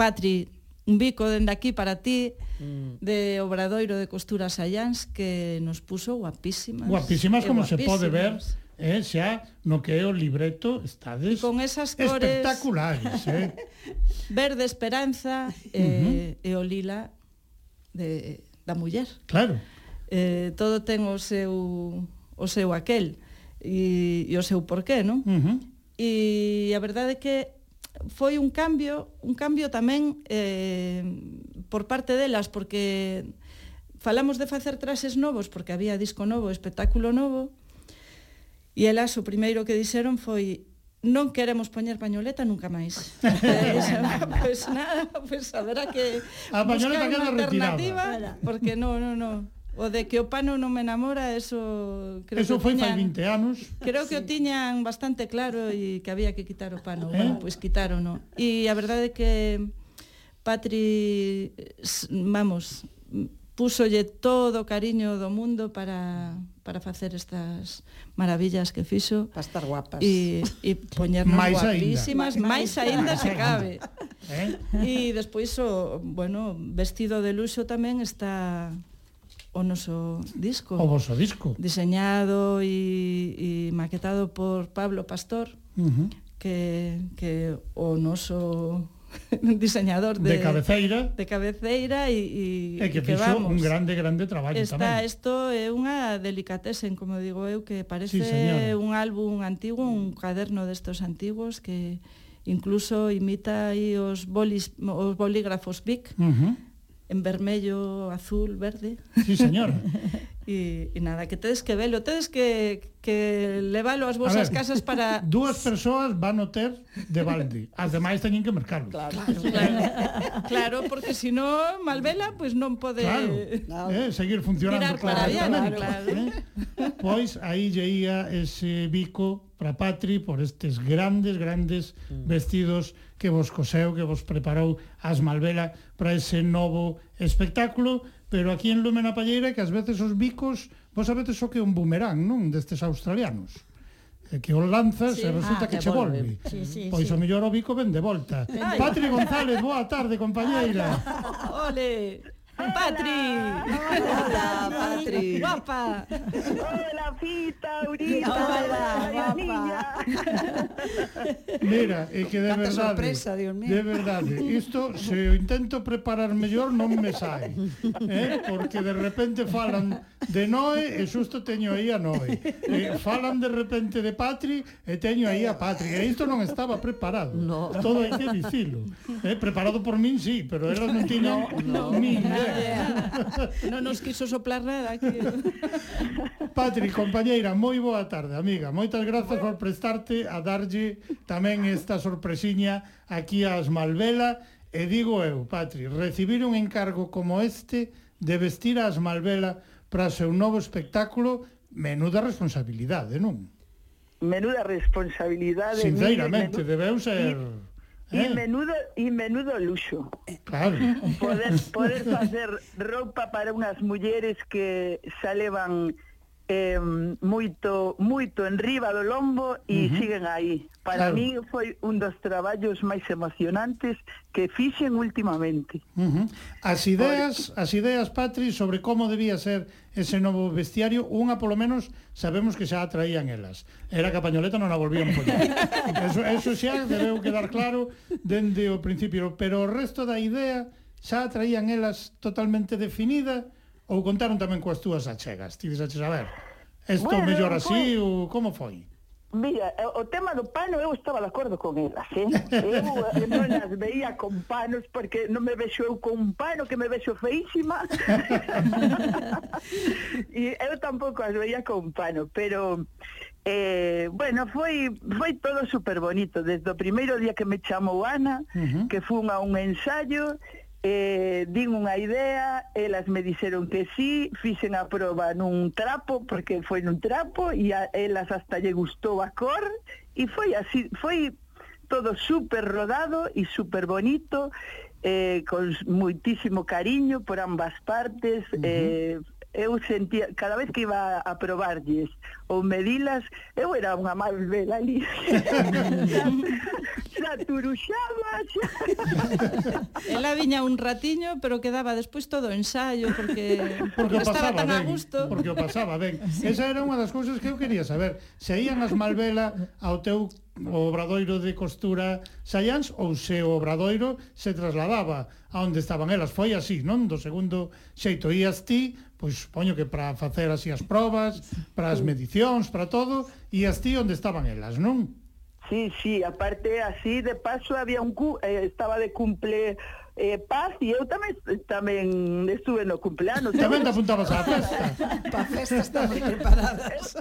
Patri, un bico dende aquí para ti mm. de Obradoiro de Costuras Allans que nos puso guapísimas guapísimas como guapísimas. se pode ver eh, xa no que é o libreto estades con esas cores espectaculares eh? verde esperanza eh, uh -huh. e o lila de, da muller claro eh, todo ten o seu o seu aquel e, e o seu porqué, non? Uh -huh. E a verdade é que foi un cambio, un cambio tamén eh, por parte delas, porque falamos de facer traxes novos, porque había disco novo, espectáculo novo, e elas o primeiro que dixeron foi non queremos poñer pañoleta nunca máis. pois pues nada, pois pues haberá que a pañoleta que alternativa, retirada. porque non, non, non. O de que o pano non me enamora, eso... Creo eso que foi tiñan, fai 20 anos. Creo que sí. o tiñan bastante claro e que había que quitar o pano. Eh? Bueno, pois pues, quitaron, no. E a verdade é que Patri, vamos, púsolle todo o cariño do mundo para, para facer estas maravillas que fixo. Para estar guapas. E, e poñernos mais guapísimas, ainda. máis aínda se cabe. Eh? E despois, o, bueno, vestido de luxo tamén está o noso disco. O voso disco. Diseñado e, e maquetado por Pablo Pastor, uh -huh. que, que o noso diseñador de, de cabeceira de cabeceira e, e, e que, que fixo vamos, un grande, grande traballo esta, tamén. Isto é unha delicatesen, como digo eu, que parece sí, un álbum antigo, un caderno destos antigos que incluso imita aí os, bolis, os bolígrafos Bic, uh -huh en vermello, azul, verde. Sí, señor. e, e nada, que tedes que velo, tedes que, que levalo ás vosas casas para... Dúas persoas van o ter de balde, as demais teñen que mercarlo. Claro, claro, claro, claro porque se non Malvela, pois pues non pode... Claro, eh, seguir funcionando. Tirar para claro, claro. Eh? Pois aí lle ia ese bico para Patri por estes grandes, grandes mm. vestidos que vos coseu, que vos preparou as Malvela para ese novo espectáculo, pero aquí en Lume na Palleira que ás veces os bicos, vos sabedes so que é un bumerán, non, destes australianos que o lanzas sí. e resulta ah, que che volve. volve. Sí, sí, pois sí. o mellor o bico ven de volta. Patri González, boa tarde, compañeira. Ole. Patri. Hola, Patri. Guapa. Hola, Fita, Aurita. Hola, guapa. Mira, é que de Tanta verdade, sorpresa, Dios mío. de verdade, isto se o intento preparar mellor non me sai, eh? porque de repente falan de Noé e xusto teño aí a Noé. Eh, falan de repente de Patri e teño aí a Patri. E isto non estaba preparado. No. Todo hai que dicilo. Eh, preparado por min, sí, pero elas non tiñan no, no, ni Non nos quiso soplar nada que... Patri, compañeira, moi boa tarde, amiga. Moitas grazas por prestarte a darlle tamén esta sorpresiña aquí ás Malvela. E digo eu, Patri, recibir un encargo como este de vestir ás Malvela para o seu novo espectáculo, menuda responsabilidade, non? Menuda responsabilidade. Sinceramente, mire, debeu ser... Eh. E menudo e menudo luxo. Claro. Poder poder facer roupa para unhas mulleres que xa levan eh, moito moito en riba do lombo e uh -huh. siguen aí. Para claro. mí foi un dos traballos máis emocionantes que fixen últimamente. Uh -huh. As ideas, Por... as ideas Patri sobre como debía ser ese novo vestiario, unha polo menos sabemos que xa atraían elas. Era que a pañoleta non a volvían poñer. eso, eso xa debeu quedar claro dende o principio, pero o resto da idea xa atraían elas totalmente definida Ou contaron tamén coas túas achegas? Ti dixaches, a ver, isto bueno, mellor así foi... ou como foi? Mira, o tema do pano eu estaba de acordo con elas, eh? Eu non as veía con panos porque non me vexo eu con un pano que me vexo feísima. e eu tampouco as veía con pano, pero eh, bueno, foi foi todo super bonito desde o primeiro día que me chamou Ana, uh -huh. que fun a un ensaio eh, din unha idea, elas me dixeron que sí, fixen a proba nun trapo, porque foi nun trapo, e a elas hasta lle gustou a cor, e foi así, foi todo super rodado e super bonito, eh, con muitísimo cariño por ambas partes, uh -huh. eh, eu sentía, cada vez que iba a probarlles ou medilas, eu era unha malvela ali. xa, xa turuxaba, xa... Ela viña un ratiño, pero quedaba despois todo ensaio, porque, porque, porque estaba tan ben, a gusto. Porque o pasaba ben. Sí. Esa era unha das cousas que eu quería saber. Se ían as malvela ao teu o obradoiro de costura Saians ou se o obradoiro se trasladaba a onde estaban elas. Foi así, non? Do segundo xeito ías ti pois supoño que para facer así as probas, para as medicións, para todo, e as ti onde estaban elas, non? Sí, sí, aparte así, de paso había un cu eh, estaba de cumple eh, Paz e eu tamén tamén estuve no cumpleanos. Tamén te apuntabas á festa. pa festa estamos preparadas.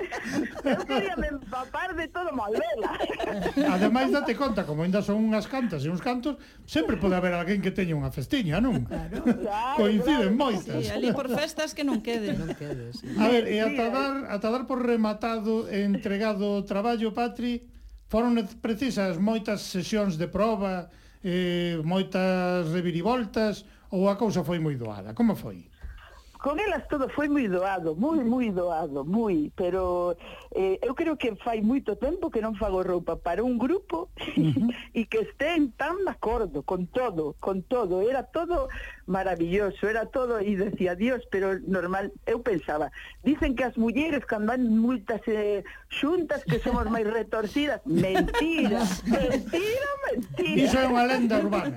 eu queria me empapar de todo Malvela. Ademais, date conta, como ainda son unhas cantas e uns cantos, sempre pode haber alguén que teña unha festiña, non? Claro. Coinciden claro. moitas. Sí, ali por festas que non quede. non quede sí. A ver, e ata dar, ata dar por rematado e entregado o traballo, Patri, foron precisas moitas sesións de proba, eh, moitas revirivoltas ou a cousa foi moi doada? Como foi? Con elas todo foi moi doado, moi, moi doado, moi, pero eh, eu creo que fai moito tempo que non fago roupa para un grupo uh -huh. e que estén tan de acordo con todo, con todo, era todo maravilloso, era todo e decía Dios, pero normal, eu pensaba, dicen que as mulleres cando van multas eh, xuntas que somos máis retorcidas, mentira, mentira, mentira. Iso é unha lenda urbana.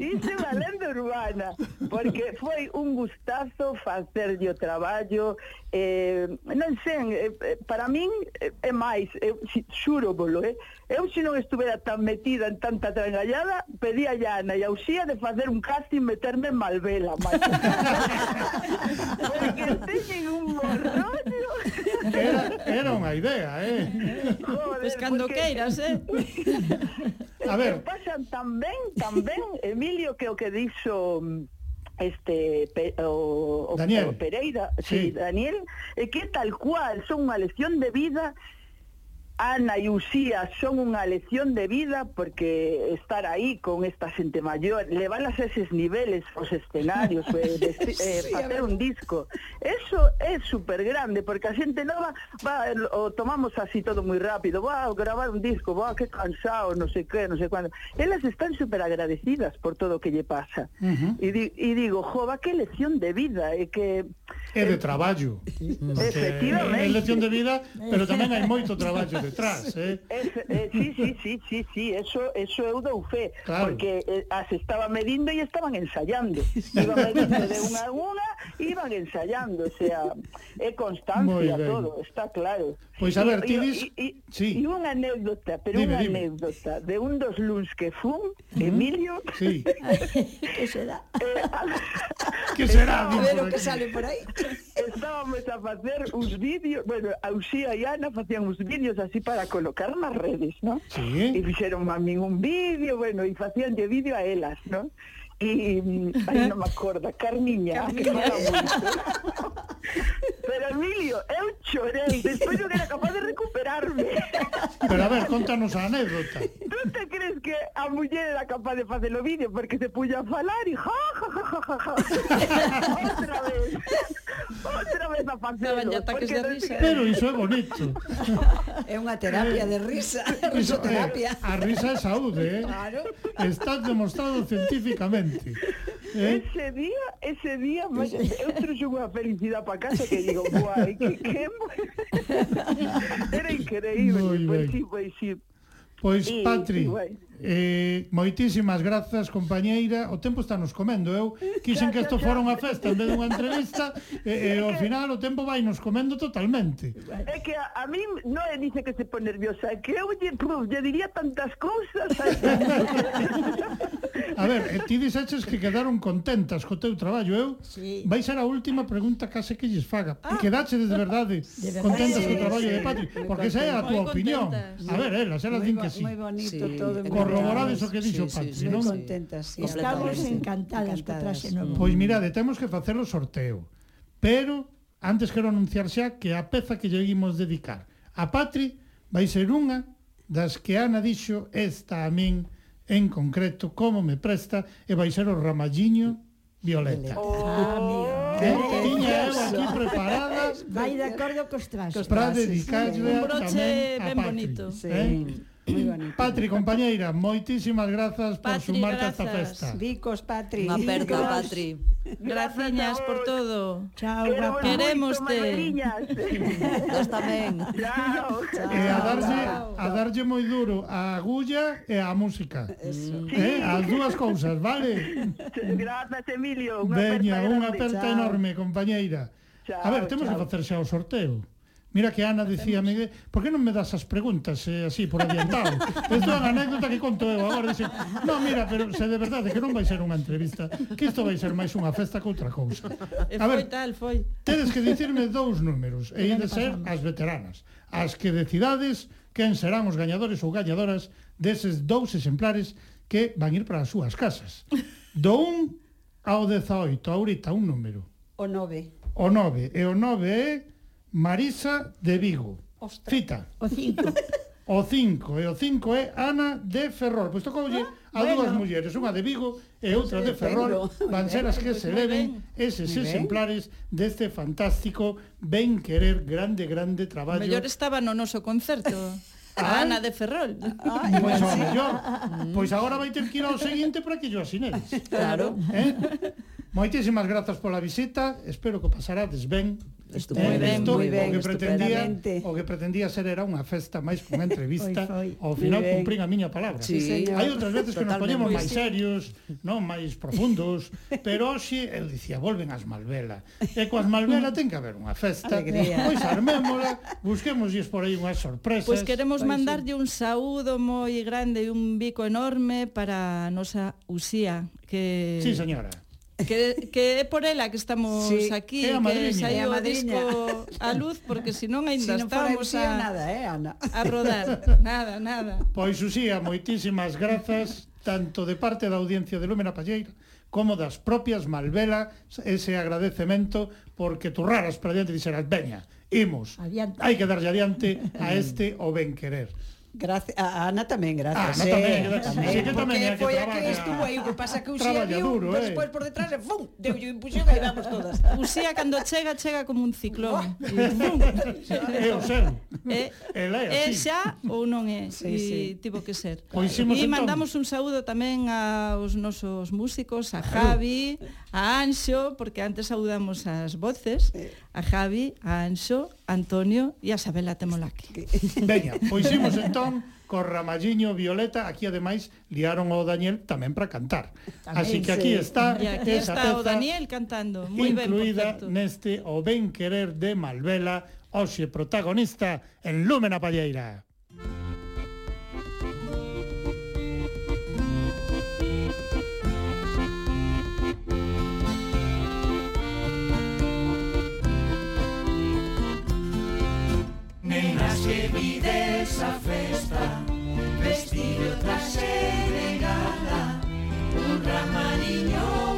Iso é unha lenda urbana, porque foi un gustazo facerlle o traballo, eh, non sei, eh, eh para min é máis, eu xuro bolo, eh? Eu se non estuvera tan metida en tanta trangallada, pedía a Ana e a Uxía de facer un casting meterme en Malvela, máis. Porque teñen un morrollo. Era, era unha idea, eh? Joder, pues cando porque... queiras, eh? a ver. Pasan tan ben, tan ben, Emilio, que o que dixo mm, este o, o, Daniel. o Pereira, sí. sí Daniel, é que tal cual son unha lección de vida Ana e Uxía son unha lección de vida porque estar aí con esta xente maior, levalas a eses niveles os escenarios, eh, de, eh, sí, facer un disco, eso é super grande porque a xente nova va, o tomamos así todo moi rápido, va a gravar un disco, va que cansado, non sei que, non sei cuándo. Elas están super agradecidas por todo o que lle pasa. Uh -huh. e, di, e digo, jova, que lección de vida, e que... É de traballo. Efectivamente. É lección de vida, pero tamén hai moito traballo de detrás, eh? Es, eh sí, sí, sí, sí, sí, eso, eso eu dou fe, claro. porque eh, as estaba medindo e estaban ensayando. Iban medindo de unha a unha, iban ensayando, o sea, é constancia todo, está claro. Pois pues a ver, ti dis... Sí. E unha anécdota, pero dime, unha dime. anécdota de un dos luns que fun, Emilio... Sí. que será? Eh, que será? A ver o eh, que sale por aí. Estábamos a facer uns vídeos, bueno, Auxía e Ana facían uns vídeos así para colocar nas redes, non? Sí. E fixeron a min un vídeo, bueno, e facían de vídeo a elas, non? e mm, aí non me acordo, Carmiña, que fala moito. Pero Emilio, eu chorei, despois non era capaz de recuperarme. Pero a ver, contanos a anécdota. Tú te crees que a muller era capaz de facer o vídeo porque se puña a falar e ja, ja, ja, ja, ja, ja. Outra vez. Outra vez a facelo. Porque de risa. ¿eh? Pero iso é bonito. É unha terapia de risa, eh, risoterapia. Eh, a risa é saúde, eh? Claro. Está demostrado científicamente. ¿Eh? Ese día, ese día, me, eu chegou a felicidade para casa que digo, guai, que, que... Era increíble, pois, sí, pois, sí. Pois, Patri, e, Eh, moitísimas grazas, compañeira. O tempo está nos comendo. Eu quixen que isto fora unha festa en vez dunha entrevista e, e eh, eh, ao final o tempo vai nos comendo totalmente. É que a, a mí non é dice que se pon nerviosa, é que eu lle, pruf, lle diría tantas cousas. a ver, e ti dixeches que quedaron contentas co teu traballo, eu? Sí. Vai ser a última pregunta case que lles faga. Ah. Quedache de verdade, verdade contentas sí, co traballo sí. de Patri, porque esa é a tua opinión. A ver, elas, elas din que sí. Moi bonito sí. todo. Corre corroborades o que dixo sí, Pachi, sí, sí, non? contentas, sí, Estamos encantadas, encantadas. que traxe Pois mirade, eh, temos que facer o sorteo. Pero antes quero anunciar xa que a peza que lle imos dedicar a Patri vai ser unha das que Ana dixo esta a min en concreto como me presta e vai ser o Ramalliño Violeta. Ah, oh, amigo. Que tiña eu aquí preparada. Vai de acordo cos traxes. Para dedicarlle tamén a Patri. Bonito. Eh? Sí. Eh? Patri, compañeira, moitísimas grazas por Patri, sumarte grazas. a esta festa. Vicos, Patri. Unha aperta, Patri. Graciñas por todo. Chao, guapa. Queremos te. Nos tamén. Chao. E a darlle, a darlle moi duro a agulla e a música. Eso. Eh? Sí. As dúas cousas, vale? Grazas, Emilio. Unha Veña, unha aperta enorme, compañeira. Chao, a ver, temos chao. que facer xa o sorteo. Mira que Ana dicíame, por que non me das as preguntas eh, así por adiantado? Isto é unha anécdota que conto eu agora. Dice, no, mira, pero se de verdade que non vai ser unha entrevista, que isto vai ser máis unha festa que outra cousa. E a ver, foi tal, foi. Tedes que dicirme dous números, e de ser as veteranas, as que decidades quen serán os gañadores ou gañadoras deses dous exemplares que van ir para as súas casas. Do 1 ao 18, ahorita un número. O 9. O 9, e o 9 é Marisa de Vigo. Ostras. Cita. O cinco. O 5, e o 5 é Ana de Ferrol. Pois tocoulle ah, a dúas mulleres, unha de Vigo e outra de Ferrol, van ser as que se leven eses exemplares deste fantástico Ben Querer grande, grande traballo. Mellor estaba no noso concerto. A Ana de Ferrol. Ah, pois ao mellor. Mm. Pois agora vai ter que ir ao seguinte para que yo asineres. Claro. Eh? Moitísimas grazas pola visita, espero que pasarades ben. Esto, moi eh, ben, moi ben, o que pretendía, o que pretendía ser era unha festa máis cunha entrevista, foi, pois foi. ao final cumprín a miña palabra. Sí, sí Hai outras veces que nos poñemos máis sí. serios, non máis profundos, pero hoxe eu dicía, volven as Malvela. E coas Malvela ten que haber unha festa. Alegría. Pois armémola, busquemos por aí unhas sorpresas. Pois queremos pois, mandarlle un saúdo moi grande e un bico enorme para a nosa Usía, que Sí, señora que, que é por ela que estamos sí, aquí, é a que saiu o disco a luz, porque senón ainda si estamos a, nada, eh, Ana? a rodar. Nada, nada. Pois, Uxía, moitísimas grazas, tanto de parte da audiencia de Lúmena Palleira, como das propias Malvela, ese agradecemento, porque turraras para diante e dixeras, veña, imos, adiante. hai que darlle adiante a este o ben querer. Gracias, a Ana tamén, gracias. Ah, no, tamén, eh, tamén. Sí, que tamén Porque foi a que estuvo aí, o que pasa que Uxía viu, duro, eh. despois por detrás, fum, deulle un puxón e vamos todas. Uxía cando chega, chega como un ciclón. É o seu. É, é xa ou non é, sí, sí. tivo que ser. Pois e mandamos un saúdo tamén aos nosos músicos, a Javi, a Anxo, porque antes saudamos as voces, a Javi, a Anxo, Antonio e a Sabela temola aquí. Veña, pois imos entón co Ramalliño Violeta, aquí ademais liaron o Daniel tamén para cantar. Tamén, Así que aquí sí. está e aquí esa está o Daniel cantando, moi ben incluída neste O ben querer de Malvela, hoxe protagonista en Lúmena Palleira. olvides a festa Vestido traxe de gala Un ramariñón